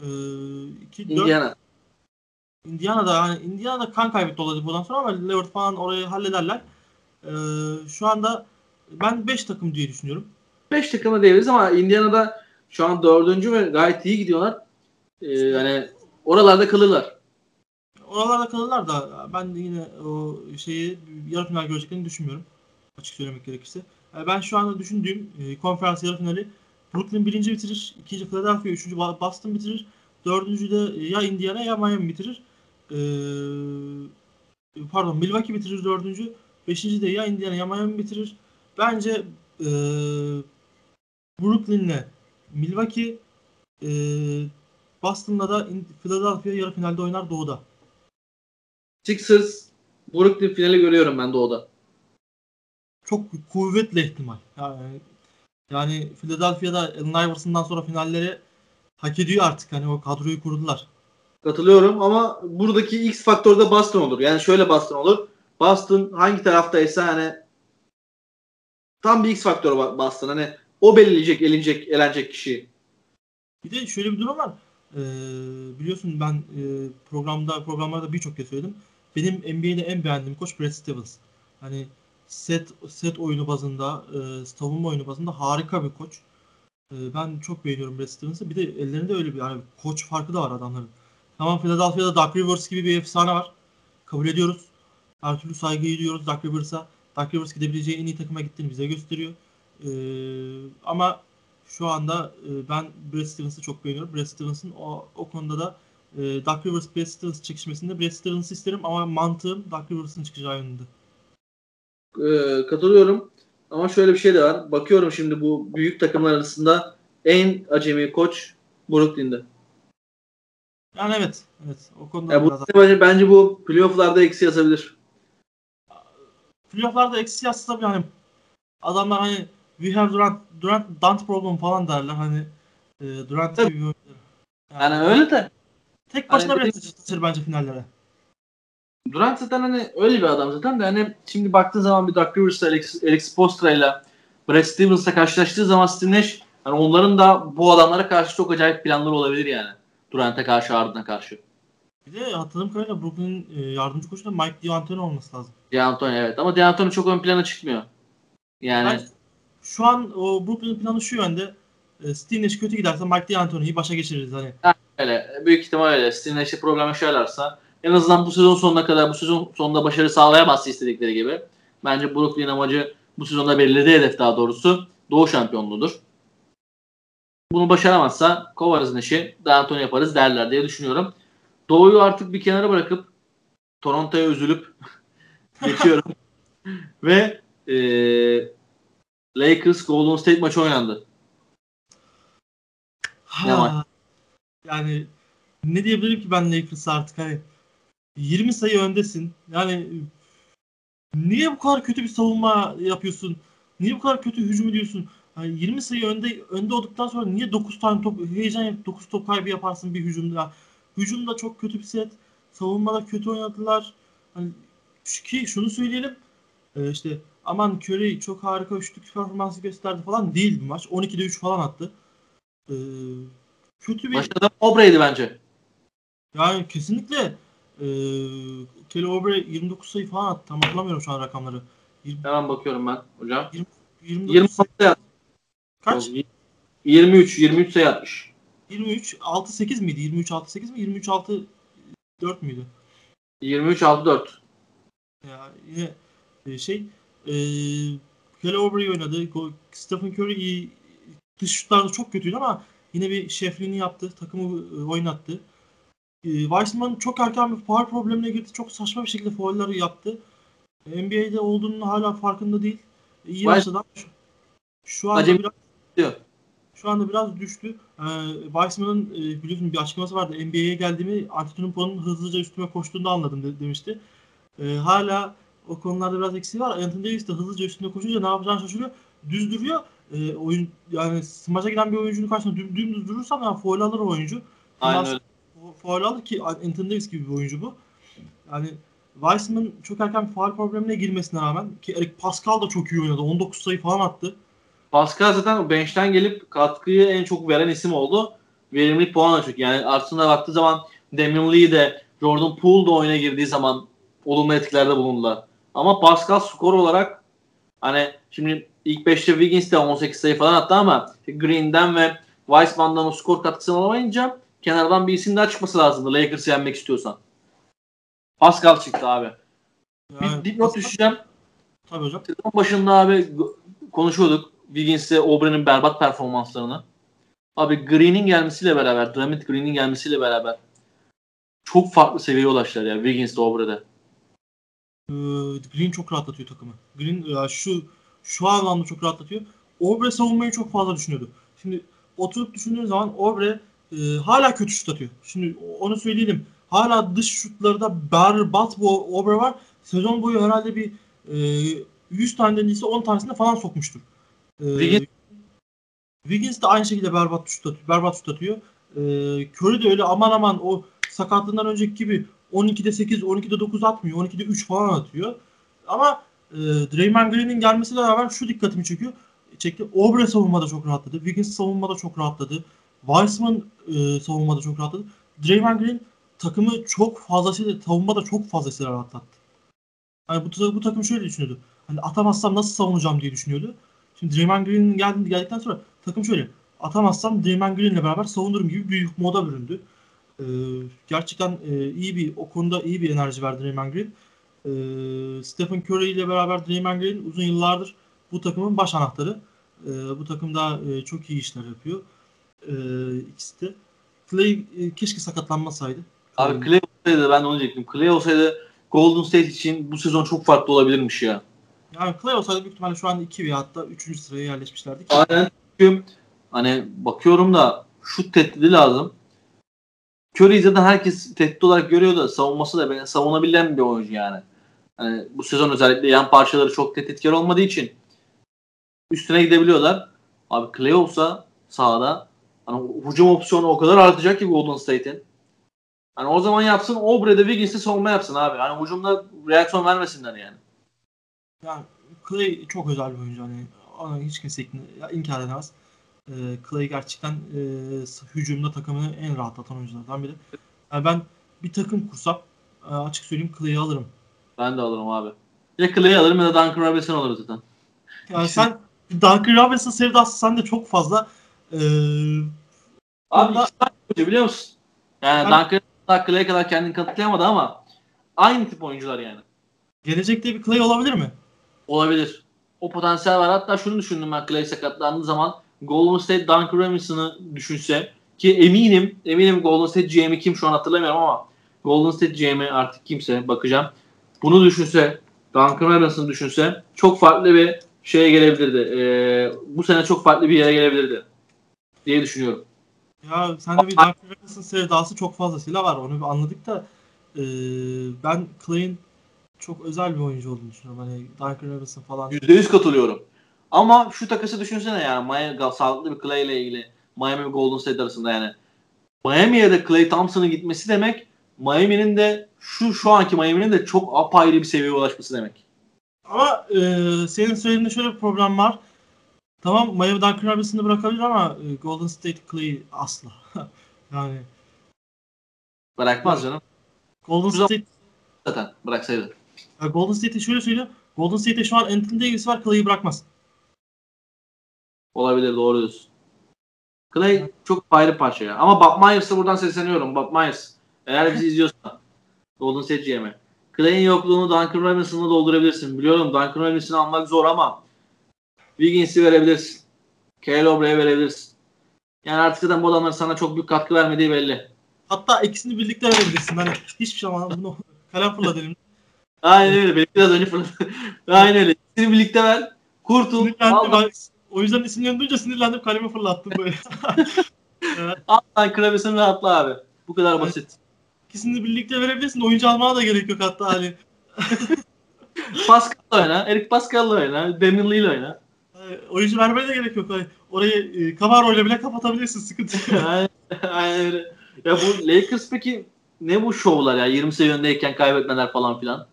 e, 2 4 Indiana. Indiana'da hani Indiana'da kan kaybetti olacak buradan sonra ama Lillard falan orayı hallederler. Ee, şu anda ben 5 takım diye düşünüyorum. 5 takıma diyebiliriz ama Indiana'da şu an dördüncü ve gayet iyi gidiyorlar. Ee, yani oralarda kalırlar. Oralarda kalırlar da ben de yine o şeyi yarı final göreceklerini düşünmüyorum. Açık söylemek gerekirse. Ben şu anda düşündüğüm e, konferans yarı finali Brooklyn birinci bitirir. ikinci Philadelphia, üçüncü Boston bitirir. Dördüncü de ya Indiana ya Miami bitirir. Ee, pardon Milwaukee bitirir dördüncü. Beşinci de ya Indiana ya Miami bitirir. Bence e, Brooklyn'le Milwaukee e, Boston'la da Philadelphia yarı finalde oynar doğuda. Sixers Brooklyn finali görüyorum ben doğuda. Çok kuvvetli ihtimal. Yani, yani Philadelphia'da Allen Iverson'dan sonra finalleri hak ediyor artık. Hani o kadroyu kurdular. Katılıyorum ama buradaki X faktör de Boston olur. Yani şöyle Boston olur. Boston hangi taraftaysa hani tam bir X faktörü Boston. Hani o belirleyecek, elenecek, elenecek kişi. Bir de şöyle bir durum var. Ee, biliyorsun ben e, programda programlarda birçok kez söyledim. Benim NBA'de en beğendiğim koç Brad Stevens. Hani set set oyunu bazında, e, savunma oyunu bazında harika bir koç. E, ben çok beğeniyorum Brad Stevens'ı. Bir de ellerinde öyle bir yani koç farkı da var adamların. Tamam Philadelphia'da Doug Rivers gibi bir efsane var. Kabul ediyoruz. Her türlü saygıyı duyuyoruz Doug Rivers'a. Doug Rivers gidebileceği en iyi takıma gittiğini bize gösteriyor. E, ama şu anda e, ben Brad Stevens'ı çok beğeniyorum. Brad Stevens'ın o, o konuda da e, Doug Rivers Brad Stevens çekişmesinde Brad Stevens'ı isterim ama mantığım Doug Rivers'ın çıkacağı yönünde. Ee, katılıyorum. Ama şöyle bir şey de var. Bakıyorum şimdi bu büyük takımlar arasında en acemi koç Brooklyn'de. Yani evet. Evet. O konuda Yani bu, biraz bence, bence bu playoff'larda eksi yazabilir. playoff'larda eksi yazsa tabii hani adamlar hani we have Durant, Durant Dant problem falan derler hani e, Durant gibi bir oyuncu. Yani öyle de Tek başına Hani bile taşır bence finallere. Durant zaten hani öyle bir adam zaten de hani şimdi baktığın zaman bir Doug Rivers'la Alex, Alex Spostra'yla Brad Stevens'la karşılaştığı zaman Steve Nash hani onların da bu adamlara karşı çok acayip planları olabilir yani. Durant'a karşı, Harden'a karşı. Bir de hatırladığım kadarıyla Brooklyn'in e, yardımcı koçu da Mike D'Antoni olması lazım. D'Antoni evet ama D'Antoni çok ön plana çıkmıyor. Yani Ben şu an o Brooklyn'in planı şu yönde. E, Steve Nash kötü giderse Mike D'Antoni'yi başa geçiririz hani. öyle. Büyük ihtimal öyle. Steve Nash'e problem yaşarlarsa en azından bu sezon sonuna kadar bu sezon sonunda başarı sağlayamazsa istedikleri gibi. Bence Brooklyn amacı bu sezonda belirlediği hedef daha doğrusu Doğu şampiyonluğudur. Bunu başaramazsa kovarız Nash'i D'Antoni yaparız derler diye düşünüyorum. Doğu'yu artık bir kenara bırakıp Toronto'ya üzülüp geçiyorum. Ve eee Lakers Golden State maçı oynandı. Ne yani ne diyebilirim ki ben Lakers'a artık hani 20 sayı öndesin. Yani niye bu kadar kötü bir savunma yapıyorsun? Niye bu kadar kötü hücum ediyorsun? Yani 20 sayı önde önde olduktan sonra niye 9 tane top heyecan yapıp 9 top kaybı yaparsın bir hücumda? Hücumda çok kötü bir set. Savunmada kötü oynadılar. Hani ki şunu söyleyelim. E, işte aman Curry çok harika üçlük performansı gösterdi falan değil bu maç. 12'de 3 falan attı. E, kötü bir... Başta Obrey'di bence. Yani kesinlikle e, Kelly Oubre 29 sayı falan attı. Tam hatırlamıyorum şu an rakamları. 20, Hemen bakıyorum ben hocam. 20, 29 20 sayı Kaç? 23. 23 sayı atmış. 23 6 8 miydi? 23 6 8 mi? 23 6 4 müydü? 23 6 4. Ya yine e, şey e, Kelly Oubre oynadı. Stephen Curry iyi dış şutlarda çok kötüydü ama yine bir şefliğini yaptı. Takımı e, oynattı. E, Weissman çok erken bir foul problemine girdi. Çok saçma bir şekilde foul'ları yaptı. NBA'de olduğunun hala farkında değil. İyi başladı şu, şu anda Acemi biraz diyor. şu anda biraz düştü. Ee, Weissman'ın e, biliyorsun bir açıklaması vardı. NBA'ye geldiğimi Antetokounmpo'nun hızlıca üstüme koştuğunda anladım de, demişti. Ee, hala o konularda biraz eksiği var. Anthony Davis de hızlıca üstüne koşunca ne yapacağını şaşırıyor. Düz duruyor. Ee, oyun yani smaça giden bir oyuncunun karşısında düm, dümdüz durursam yani foul alır oyuncu. Aynen öyle. Foul alır ki Anthony Davis gibi bir oyuncu bu. Yani Weissman çok erken bir faal problemine girmesine rağmen ki Eric Pascal da çok iyi oynadı. 19 sayı falan attı. Pascal zaten bench'ten gelip katkıyı en çok veren isim oldu. Verimlilik puanı da çok. Yani aslında baktığı zaman Damian Lee de Jordan Poole da oyuna girdiği zaman olumlu etkilerde bulundular. Ama Pascal skor olarak hani şimdi ilk 5'te Wiggins de 18 sayı falan attı ama Green'den ve Weissman'dan o skor katkısını alamayınca kenardan bir isim daha çıkması lazımdı Lakers'ı yenmek istiyorsan. Pascal çıktı abi. Yani bir dipnot düşeceğim. Tabii hocam. Sezon başında abi konuşuyorduk. Wiggins'e Auburn'un berbat performanslarını. Abi Green'in gelmesiyle beraber, Dramit Green'in gelmesiyle beraber çok farklı seviyeye ulaştılar ya Wiggins'le Auburn'da. Ee, Green çok rahatlatıyor takımı. Green ya şu şu anlamda çok rahatlatıyor. Obre savunmayı çok fazla düşünüyordu. Şimdi oturup düşündüğün zaman Obre e, hala kötü şut atıyor. Şimdi onu söyleyelim. Hala dış şutlarda berbat bu Obre var. Sezon boyu herhalde bir e, 100 tane denilse 10 tanesinde falan sokmuştur. E, Wiggins- Wiggins de aynı şekilde berbat şut atıyor. Berbat şut atıyor. E, Curry de öyle aman aman o sakatlığından önceki gibi 12'de 8, 12'de 9 atmıyor. 12'de 3 falan atıyor. Ama e, Draymond Green'in gelmesiyle beraber şu dikkatimi çekiyor. Çekti. Obre savunmada çok rahatladı. Wiggins savunmada çok rahatladı. Weissman e, savunmada çok rahatladı. Draymond Green takımı çok fazlasıyla savunmada çok fazlasıyla rahatlattı. Yani bu, bu takım şöyle düşünüyordu. Hani atamazsam nasıl savunacağım diye düşünüyordu. Şimdi Draymond Green geldi, geldikten sonra takım şöyle. Atamazsam Draymond Green'le beraber savunurum gibi bir moda büründü. Ee, gerçekten e, iyi bir o konuda iyi bir enerji verdi Draymond Green. Ee, Stephen Curry ile beraber Draymond Green uzun yıllardır bu takımın baş anahtarı. Ee, bu takımda e, çok iyi işler yapıyor. Ee, ikisi de. Clay e, keşke sakatlanmasaydı. Abi Clay olsaydı ben de onu diyecektim. Clay olsaydı Golden State için bu sezon çok farklı olabilirmiş ya. Yani Clay olsaydı büyük ihtimalle şu an 2 veya hatta 3. sıraya yerleşmişlerdi. Aynen. Çünkü hani bakıyorum da şut tehdidi lazım. Curry zaten herkes tehdit olarak görüyor da savunması da ben savunabilen bir oyuncu yani. Hani bu sezon özellikle yan parçaları çok tehditkar olmadığı için üstüne gidebiliyorlar. Abi Clay olsa sahada hani hücum opsiyonu o kadar artacak ki Golden State'in. Hani o zaman yapsın Obre'de Wiggins'i savunma yapsın abi. Hani hücumda reaksiyon vermesinler yani. Yani Clay çok özel bir oyuncu. Hani hiç kimse inkar edemez. Ee, Clay gerçekten e, hücumda takımını en rahatlatan oyunculardan biri. Yani ben bir takım kursam e, açık söyleyeyim Clay'i alırım. Ben de alırım abi. Ya Clay'i alırım ya da Duncan Robinson alırım zaten. Yani sen Duncan Robinson sevdası sende çok fazla. Ee, Abi Bunda- ikisi biliyor musun? Yani Ben- Duncan Clay'e kadar kendini kanıtlayamadı ama aynı tip oyuncular yani. gelecekte bir Clay olabilir mi? Olabilir. O potansiyel var. Hatta şunu düşündüm ben Clay sakatlandığı zaman Golden State Duncan Robinson'ı düşünse ki eminim eminim Golden State GM'i kim şu an hatırlamıyorum ama Golden State GM'i artık kimse bakacağım. Bunu düşünse Duncan Robinson'ı düşünse çok farklı bir şeye gelebilirdi. Ee, bu sene çok farklı bir yere gelebilirdi diye düşünüyorum. Ya sende bir Duncan Robinson sevdası çok fazlasıyla var. Onu bir anladık da e, ben Clay'in çok özel bir oyuncu olduğunu düşünüyorum. Hani Duncan Robinson falan. %100 katılıyorum. Ama şu takası düşünsene yani Miami sağlıklı bir Clay ile ilgili Miami ve Golden State arasında yani. Miami'ye de Clay Thompson'ın gitmesi demek Miami'nin de şu şu anki Miami'nin de çok apayrı bir seviyeye ulaşması demek. Ama e, senin söylediğinde şöyle bir problem var. Tamam Miami Duncan Robinson'ı bırakabilir ama e, Golden State Clay'i asla. yani Bırakmaz canım. Golden. State Zaten bıraksaydı. Golden State'e şöyle söyleyeyim. Golden State'e şu an Anthony Davis var Clay'i bırakmaz. Olabilir doğru diyorsun. Clay çok ayrı parça ya. Ama Bob Myers'a buradan sesleniyorum. Bob Myers. Eğer bizi izliyorsan. Golden State GM'e. Clay'in yokluğunu Duncan Robinson'la doldurabilirsin. Biliyorum Duncan Robinson'ı almak zor ama Wiggins'i verebilirsin. Kyle Obrey'e verebilirsin. Yani artık zaten bu adamların sana çok büyük katkı vermediği belli. Hatta ikisini birlikte verebilirsin. Hani hiçbir ama bunu kalem fırla dedim. Aynen öyle. Benim biraz önce fırladı. Aynen öyle. İkisini birlikte ver. Kurtul. Al, Ben, o yüzden isimlerini duyunca sinirlendim. Kalemi fırlattım böyle. Evet. al Duncan Robinson'ı rahatla abi. Bu kadar Evet. basit. İkisini birlikte verebilirsin. Oyuncu almana da gerek yok hatta hani. Pascal'la oyna. Eric Pascal'la oyna. Damian Lee'yle oyna. Hani oyuncu vermene de gerek yok. Hani orayı e, Camaro ile bile kapatabilirsin. Sıkıntı yok. Aynen aynen öyle. Ya bu Lakers peki ne bu şovlar ya? 20 sayı öndeyken kaybetmeler falan filan.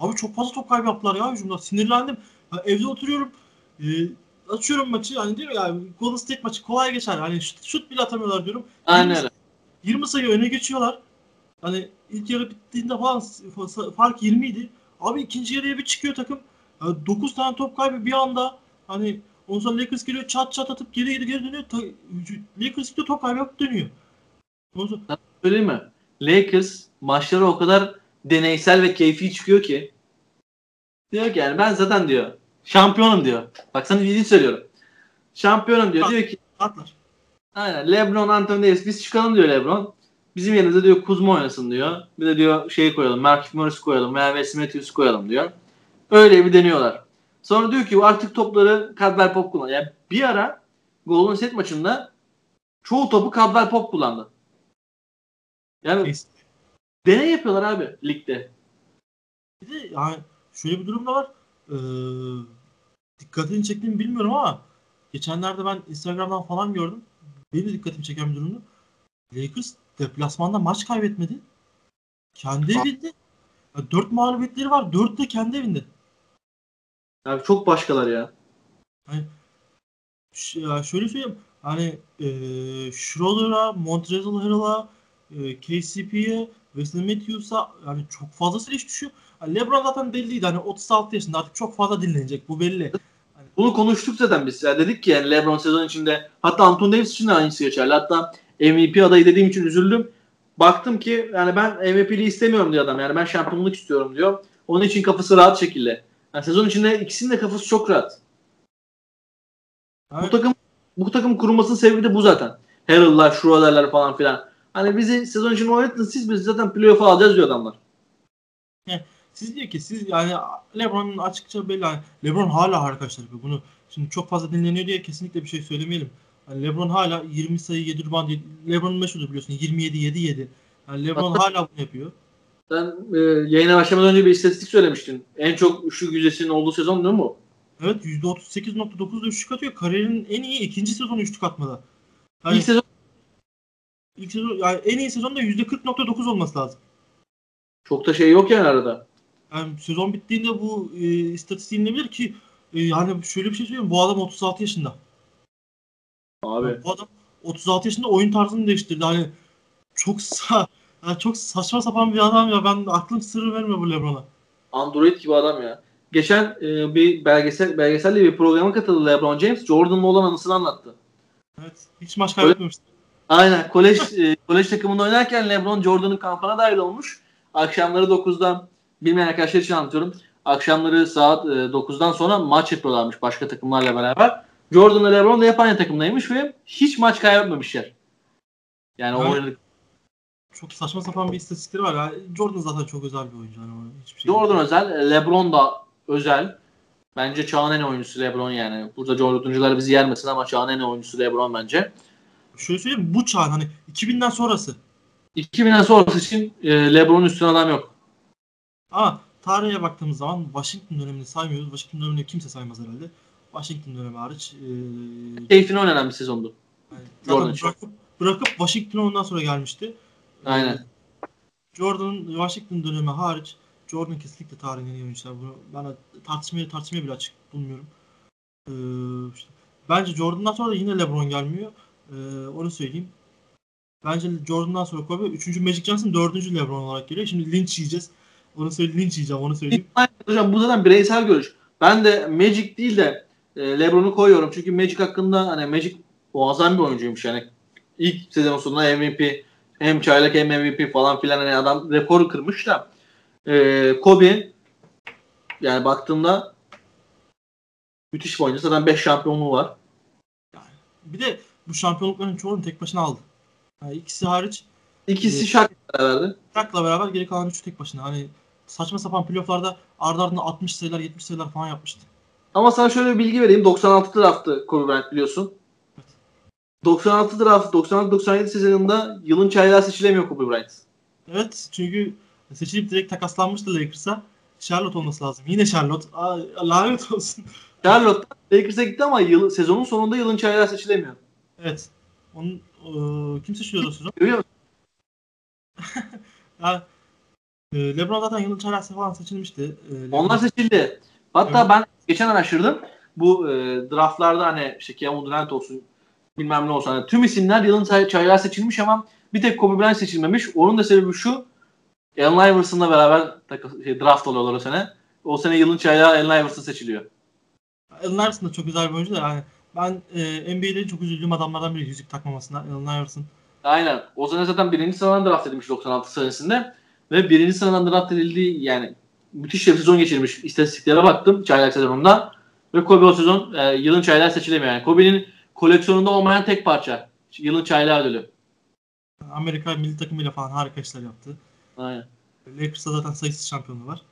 Abi çok fazla top kaybı yaptılar ya hücumda. Sinirlendim. Ya evde oturuyorum. e, açıyorum maçı. Hani diyorum ya Golden State maçı kolay geçer. Hani şut, şut bile atamıyorlar diyorum. Aynen 20 öyle. 20 sayı öne geçiyorlar. Hani ilk yarı bittiğinde falan fa- fark 20 idi. Abi ikinci yarıya bir çıkıyor takım. 9 tane top kaybı bir anda. Hani ondan sonra Lakers geliyor çat çat atıp geri geri geri dönüyor. Ta- Lakers gidiyor top kaybı yapıp dönüyor. Ondan sonra Söyleyeyim mi? Lakers maçları o kadar deneysel ve keyfi çıkıyor ki diyor ki yani ben zaten diyor şampiyonum diyor. Bak sana ciddi söylüyorum. Şampiyonum diyor. Diyor ki atlar. aynen LeBron, Anthony Davis biz çıkalım diyor LeBron. Bizim yerimizde diyor Kuzma oynasın diyor. Bir de diyor şey koyalım. Markif Morris koyalım veya Wes Matthews koyalım diyor. Öyle bir deniyorlar. Sonra diyor ki artık topları Caldwell Pop kullan. Yani bir ara Golden State maçında çoğu topu Caldwell Pop kullandı. Yani Neyse. deney yapıyorlar abi ligde. Bir de yani şöyle bir durum da var. Ee, dikkatini çektiğimi bilmiyorum ama geçenlerde ben Instagram'dan falan gördüm. Benim de dikkatimi çeken bir durumdu. Lakers deplasmanda maç kaybetmedi. Kendi evinde. Ya, dört mağlubiyetleri var. Dört de kendi evinde. Yani çok başkalar ya. Ş- ya şöyle söyleyeyim. Hani e, Schroeder'a, Montrezl Harrell'a, e, KCP'ye, Wesley Matthews'a yani çok fazla iş düşüyor. LeBron zaten belliydi. Hani 36 yaşında artık çok fazla dinlenecek. Bu belli. Bunu konuştuk zaten biz. Ya dedik ki yani LeBron sezon içinde hatta Anthony Davis için de aynısı geçerli. Hatta MVP adayı dediğim için üzüldüm. Baktım ki yani ben MVP'liği istemiyorum diyor adam. Yani ben şampiyonluk istiyorum diyor. Onun için kafası rahat şekilde. Yani sezon içinde ikisinin de kafası çok rahat. Bu Evet. takım bu takım kurulmasının sebebi de bu zaten. Harrell'lar, Schroeder'ler falan filan. Hani bizi sezon için oynatın siz biz zaten playoff'a alacağız diyor adamlar. Siz diyor ki siz yani LeBron'un açıkça belli. Hani LeBron hala arkadaşlar. Bunu şimdi çok fazla dinleniyor diye kesinlikle bir şey söylemeyelim. Yani LeBron hala 20 sayı 7 rebound LeBron'un meşhurdur biliyorsun 27 7 7. Yani LeBron hala bunu yapıyor. Sen e, yayına başlamadan önce bir istatistik söylemiştin. En çok üçlük yüzdesinin olduğu sezon değil mi bu? Evet %38.9'da üçlük atıyor. Kariyerinin en iyi ikinci sezonu üçlük atmada. Yani İlk sezon ilk sezon yani en iyi sezonda %40.9 olması lazım. çok da şey yok yani arada. Yani sezon bittiğinde bu e, istatistik inilebilir ki e, yani şöyle bir şey söyleyeyim bu adam 36 yaşında. Abi. Bu adam 36 yaşında oyun tarzını değiştirdi. Hani çok sa yani çok saçma sapan bir adam ya. Ben aklım sırrı vermiyor bu LeBron'a. Android gibi adam ya. Geçen e, bir belgesel belgeselle bir programa katıldı LeBron James. Jordan'la olan anısını anlattı. Evet. Hiç maç kaybetmemişti. Aynen. Kolej e, kolej takımında oynarken LeBron Jordan'ın kampına dahil olmuş. Akşamları 9'dan bilmeyen arkadaşlar için anlatıyorum. Akşamları saat e, 9'dan sonra maç yapıyorlarmış başka takımlarla beraber. Jordan'la LeBron da hep aynı takımdaymış ve hiç maç kaybetmemişler. Yani Evet. oynadık. Çok saçma sapan bir istatistikleri var. Yani Jordan zaten çok özel bir oyuncu. Yani hiçbir şey Jordan özel, LeBron da özel. Bence çağın en oyuncusu LeBron yani. Burada Jordan'cılar bizi yermesin ama çağın en oyuncusu LeBron bence. Şöyle söyleyeyim bu çağın hani 2000'den sonrası. 2000'den sonrası için e, LeBron'un üstüne adam yok. Ama tarihe baktığımız zaman Washington dönemini saymıyoruz. Washington dönemini kimse saymaz herhalde. Washington dönemi hariç. E, Keyfine oynanan bir sezondu. yani Jordan bırakıp, bırakıp Washington'a ondan sonra gelmişti. Aynen. E, Jordan'ın Washington dönemi hariç Jordan kesinlikle tarihin en iyi oyuncular. Bunu ben tartışmaya tartışmaya bile açık bulmuyorum. Ee, işte, bence Jordan'dan sonra da yine LeBron gelmiyor. Ee, onu söyleyeyim. Bence Jordan'dan sonra Kobe 3. Magic Johnson 4. LeBron olarak geliyor. Şimdi linç yiyeceğiz. Onu söyle linç yiyeceğim onu söyleyeyim. Hocam bu zaten bireysel görüş. Ben de Magic değil de e, LeBron'u koyuyorum. Çünkü Magic hakkında hani Magic muazzam bir oyuncuymuş yani. İlk sezon sonunda MVP hem çaylak hem MVP falan filan hani adam rekoru kırmış da e, Kobe yani baktığımda müthiş bir oyuncu. Zaten 5 şampiyonluğu var. Bir de bu şampiyonlukların çoğunu tek başına aldı. Yani ikisi hariç İkisi Evet. Shaq'la verdi. Shaq'la beraber geri kalan üçü tek başına. Hani saçma sapan playoff'larda ardı ardına 60 sayılar 70 sayılar falan yapmıştı. Ama sana şöyle bir bilgi vereyim. 96 draftı Kobe Bryant biliyorsun. 96 draft 96-97 sezonunda yılın çaylağı seçilemiyor Kobe Bryant. Evet çünkü seçilip direkt takaslanmıştı Lakers'a. Charlotte olması lazım. Yine Charlotte. Aa, lanet olsun. Charlotte Lakers'a gitti ama yıl, sezonun sonunda yılın çaylağı seçilemiyor. Evet. Onun eee, kim seçiyordu o sezon? Görüyor musun? Ya, eee, LeBron zaten yılın çaylaksı falan seçilmişti. LeBron- Onlar seçildi. Hatta Evet. ben geçen araştırdım. Bu e, draftlarda hani işte Kevin Durant olsun bilmem ne olsun. Hani tüm isimler yılın çay- çaylağı seçilmiş ama bir tek Kobe Bryant seçilmemiş. Onun da sebebi şu. Allen Iverson'la beraber şey, draft oluyorlar o sene. O sene yılın çaylağı Allen Iverson seçiliyor. Allen Iverson da çok güzel bir oyuncu da yani ben eee NBA'de çok üzüldüğüm adamlardan biri yüzük takmamasına Allen Iverson. Aynen. O sene zaten birinci sıradan draft edilmiş 96 senesinde. Ve birinci sıradan draft edildiği yani müthiş bir sezon geçirmiş. İstatistiklere baktım çaylak sezonunda. Ve Kobe o sezon e, yılın çaylağı seçilemiyor. Yani Kobe'nin koleksiyonunda olmayan tek parça. Yılın çaylağı ödülü. Amerika milli takımıyla falan harika işler yaptı. Aynen. Lakers'ta zaten sayısız şampiyonluğu var.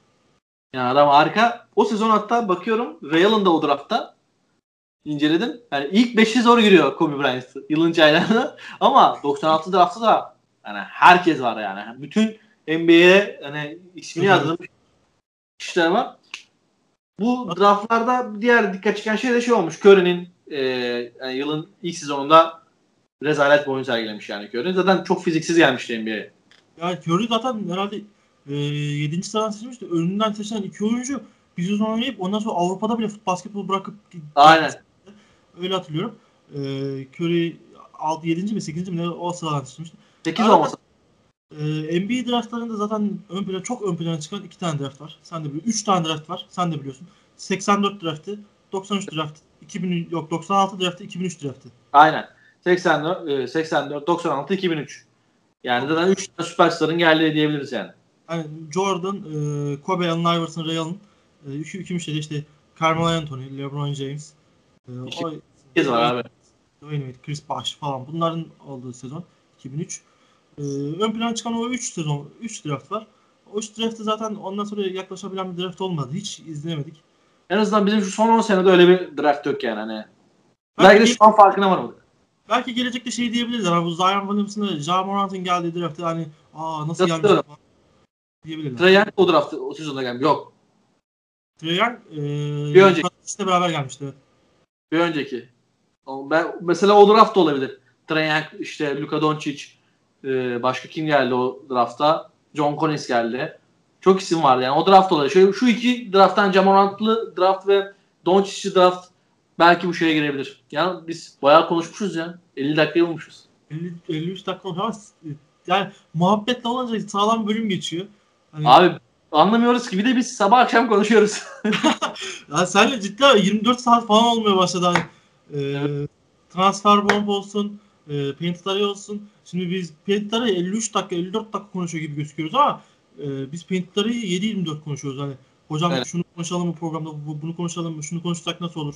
Yani adam harika. O sezon hatta bakıyorum Real'ın da o draftta inceledim. Yani ilk 5'i zor giriyor Kobe Bryant yılın çaylağına. Ama 96 draftta da yani herkes var yani. Bütün NBA'ye hani ismini yazdırmış kişiler var. Bu draftlarda diğer dikkat çeken şey de şey olmuş. Curry'nin e, yani yılın ilk sezonunda rezalet bir oyun sergilemiş yani Curry. Zaten çok fiziksiz gelmişti NBA'ye. Ya Curry zaten herhalde e, 7. sıradan seçilmişti. Önünden seçilen iki oyuncu bir sezon oynayıp ondan sonra Avrupa'da bile basketbol bırakıp Aynen. öyle hatırlıyorum. E, Curry 6, 7. mi 8. mi ne o sıradan seçilmişti. 8 Arada- olmasa. E, NBA draftlarında zaten ön plana, çok ön plana çıkan iki tane draft var. Sen de biliyorsun. 3 tane draft var. Sen de biliyorsun. 84 draftı, 93 draftı, 2000 yok 96 draftı, 2003 draftı. Aynen. 84, e, 84, 96, 2003. Yani zaten 3 tane süperstarın geldiği diyebiliriz yani. Yani Jordan, e, Kobe, Allen Iverson, Ray Allen. E, üçü, üçü şeyde işte Carmelo Anthony, LeBron James. E, İki- o, kez var abi. Dwayne Wade, Chris Bosh falan bunların olduğu sezon 2003. E, ön plana çıkan o 3 sezon 3 draft var. O 3 draft'ı zaten ondan sonra yaklaşabilen bir draft olmadı. Hiç izleyemedik. En azından bizim şu son 10 senede öyle bir draft yok yani. Hani. Belki, Belki de şu an farkına varmadık. belki gelecekte şey diyebilirler. Hani bu Zion Williamson'la Ja Morant'ın geldiği draft'ı hani aa nasıl gelmiş falan diyebilirler. Trae Young o draftı o sezonda gelmiş. Yok. Trae Young e, Bir önceki. Luka beraber gelmişti. Bir önceki. Ben, mesela o draft da olabilir. Trae Young, işte Luka Doncic, e, başka kim geldi o drafta? John Collins geldi. Çok isim vardı yani. O draft olabilir. Şu, şu iki drafttan Jamorant'lı draft ve Doncic'li draft belki bu şeye girebilir. Yani biz bayağı konuşmuşuz ya. 50 dakikayı bulmuşuz. 50, 53 dakika s- yani muhabbetle olunca sağlam bölüm geçiyor. Hani, Abi anlamıyoruz ki. Bir de biz sabah akşam konuşuyoruz. ya senle ciddi abi 24 saat falan olmaya başladı. Hani, e, transfer bomb olsun, e, painted array olsun. Şimdi biz painted array 53 dakika 54 dakika konuşuyor gibi gözüküyoruz ama e, biz painted array'i 7-24 konuşuyoruz. Hani hocam Evet. şunu konuşalım mı programda, bu- bunu konuşalım mı, şunu konuşsak nasıl olur?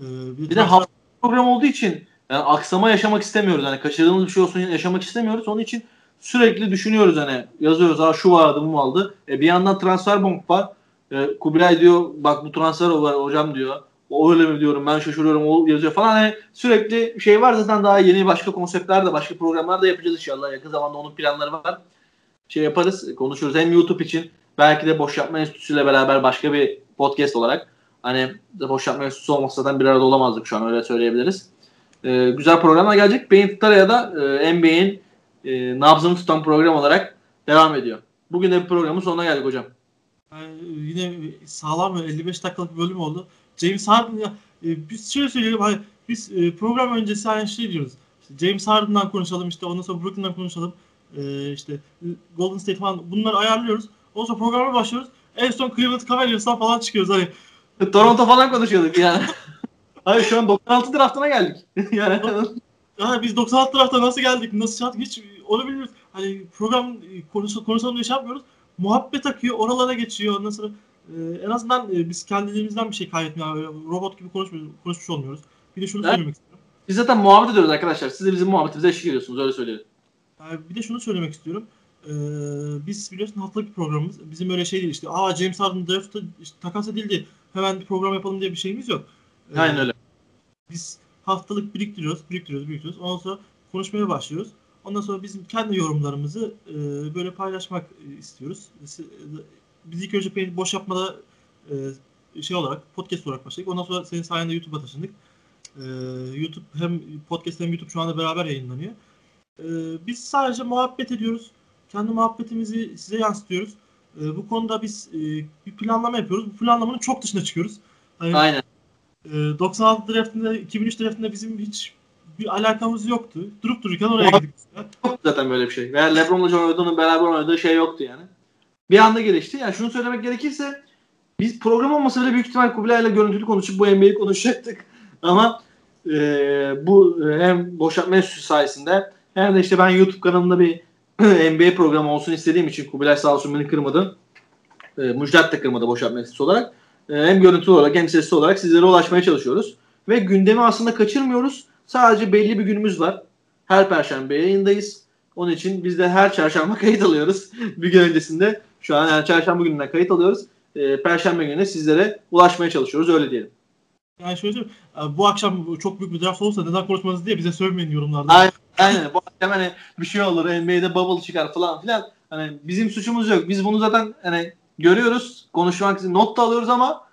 E, Bir de hafta program olduğu için yani aksama yaşamak istemiyoruz. Hani kaçırdığımız bir şey olsun yaşamak istemiyoruz. Onun için sürekli düşünüyoruz hani yazıyoruz ha şu vardı bu vardı. E bir yandan transfer bomb var. E, Kubilay diyor bak bu transfer var hocam diyor. O öyle mi diyorum ben şaşırıyorum o yazıyor falan. Hani sürekli şey var zaten daha yeni başka konseptler de başka programlar da yapacağız inşallah. Yakın zamanda onun planları var. Şey yaparız konuşuruz hem YouTube için belki de Boş Yapma Enstitüsü ile beraber başka bir podcast olarak hani Boş Yapma Enstitüsü olmasa zaten bir arada olamazdık şu an öyle söyleyebiliriz. Ee, güzel programlar gelecek. Beyin Tutara'ya da e, NBA'in e, nabzını tutan program olarak devam ediyor. Bugün de bir programın sonuna geldik hocam. Yani yine sağlam ve 55 dakikalık bir bölüm oldu. James Harden ya e, biz şöyle söyleyelim hani biz e, program öncesi aynı şey diyoruz. İşte James Harden'dan konuşalım işte ondan sonra Brooklyn'dan konuşalım. E, işte Golden State falan bunları ayarlıyoruz. Ondan sonra programa başlıyoruz. En son Cleveland Cavaliers'tan falan çıkıyoruz hani. Toronto falan konuşuyorduk yani. Hayır şu an 96 draftına geldik. yani Yani biz 96 tarafta nasıl geldik, nasıl çattık hiç onu bilmiyoruz. Hani program konuş, konuşalım diye şey yapmıyoruz. Muhabbet akıyor, oralara geçiyor. Ondan sonra e, en azından e, biz kendiliğimizden bir şey kaybetmiyoruz. Yani robot gibi konuşmuyoruz, konuşmuş olmuyoruz. Bir de şunu Evet. söylemek istiyorum. biz zaten muhabbet ediyoruz arkadaşlar. Siz de bizim muhabbetimize eşlik ediyorsunuz öyle söyleyelim. Yani bir de şunu söylemek istiyorum. Ee, biz biliyorsun haftalık bir programımız. Bizim öyle şey değil işte. Aa James Harden draft'ta işte, takas edildi. Hemen bir program yapalım diye bir şeyimiz yok. Ee, Aynen öyle. Biz haftalık biriktiriyoruz, biriktiriyoruz, biriktiriyoruz. Ondan sonra konuşmaya başlıyoruz. Ondan sonra bizim kendi yorumlarımızı e, böyle paylaşmak e, istiyoruz. Biz ilk önce boş yapmada e, şey olarak, podcast olarak başladık. Ondan sonra senin sayende YouTube'a taşındık. E, YouTube hem podcast hem YouTube şu anda beraber yayınlanıyor. E, biz sadece muhabbet ediyoruz. Kendi muhabbetimizi size yansıtıyoruz. E, bu konuda biz e, bir planlama yapıyoruz. Bu planlamanın çok dışına çıkıyoruz. Hani, Aynen. ee, 96 draftında, 2003 draftında bizim hiç bir alakamız yoktu. Durup dururken oraya gittik. mesela. Yok zaten böyle bir şey. Veya LeBron'la John Jordan'ın beraber oynadığı şey yoktu yani. Bir anda gelişti. Yani şunu söylemek gerekirse biz program olmasa bile büyük ihtimal Kubilay'la görüntülü konuşup bu NBA'yi konuşacaktık. Ama e, bu e, hem boşaltma enstitüsü sayesinde hem de işte ben YouTube kanalımda bir NBA programı olsun istediğim için Kubilay sağ olsun beni kırmadı. E, Müjdat da kırmadı boşaltma enstitüsü olarak. E, hem görüntülü olarak hem sesli olarak sizlere ulaşmaya çalışıyoruz. Ve gündemi aslında kaçırmıyoruz. Sadece belli bir günümüz var. Her perşembe yayındayız. Onun için biz de her çarşamba kayıt alıyoruz. bir gün öncesinde şu an her çarşamba gününden kayıt alıyoruz. E, perşembe gününe sizlere ulaşmaya çalışıyoruz öyle diyelim. Yani şöyle söyleyeyim, e, bu akşam çok büyük bir draft olursa neden konuşmanız diye bize söylemeyin yorumlarda. Aynen. Aynen. Bu akşam hani bir şey olur. NBA'de bubble çıkar falan filan. Hani bizim suçumuz yok. Biz bunu zaten hani görüyoruz. Konuşmak için not da alıyoruz ama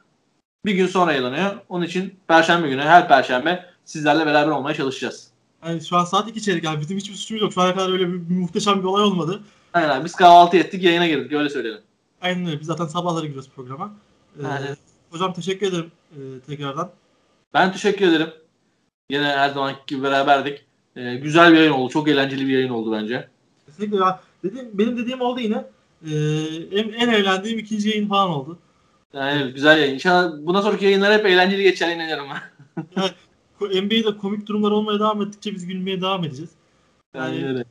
bir gün sonra yayınlanıyor. Onun için perşembe günü her perşembe sizlerle beraber olmaya çalışacağız. Yani şu an saat 2 çeyrek yani bizim hiçbir suçumuz yok. Şu ana kadar öyle bir, bir muhteşem bir olay olmadı. Aynen abi. Biz kahvaltı ettik yayına girdik. Öyle söyleyelim. Aynen öyle. Biz zaten sabahları giriyoruz programa. Ee, Aynen. hocam teşekkür ederim e, tekrardan. Ben teşekkür ederim. Yine her zamanki gibi beraberdik. Ee, güzel bir yayın oldu. Çok eğlenceli bir yayın oldu bence. Kesinlikle ya. Dediğim, benim dediğim oldu yine. Ee, en, en eğlendiğim ikinci yayın falan oldu. Yani güzel yayın. İnşallah bundan sonraki yayınlar hep eğlenceli geçer inanıyorum ben. Ko- NBA'de komik durumlar olmaya devam ettikçe biz gülmeye devam edeceğiz. Yani Yani- öyle.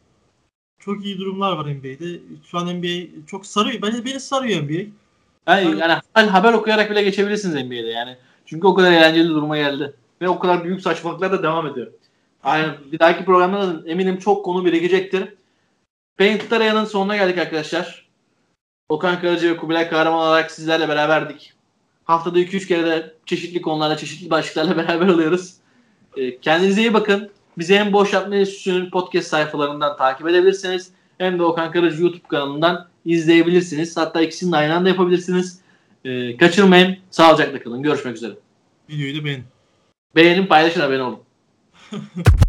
Çok iyi durumlar var NBA'de. Şu an NBA çok sarıyor. Bence beni sarıyor NBA. Yani, yani haber- haber okuyarak bile geçebilirsiniz NBA'de yani. Çünkü o kadar eğlenceli duruma geldi. Ve o kadar büyük saçmalıklar da devam ediyor. Aynen. Bir dahaki programda da eminim çok konu birikecektir. Paint Araya'nın sonuna geldik arkadaşlar. Okan Karaca ve Kubilay Kahraman olarak sizlerle beraberdik. Haftada 2-3 kere de çeşitli konularla, çeşitli başlıklarla beraber oluyoruz. Ee, kendinize iyi bakın. Bizi hem Boş Yapma Enstitüsü'nün podcast sayfalarından takip edebilirsiniz. Hem de Okan Karaca YouTube kanalından izleyebilirsiniz. Hatta ikisini de aynı anda yapabilirsiniz. Ee, kaçırmayın. Sağlıcakla kalın. Görüşmek üzere. Videoyu da beğenin. Beğenin, paylaşın, abone olun.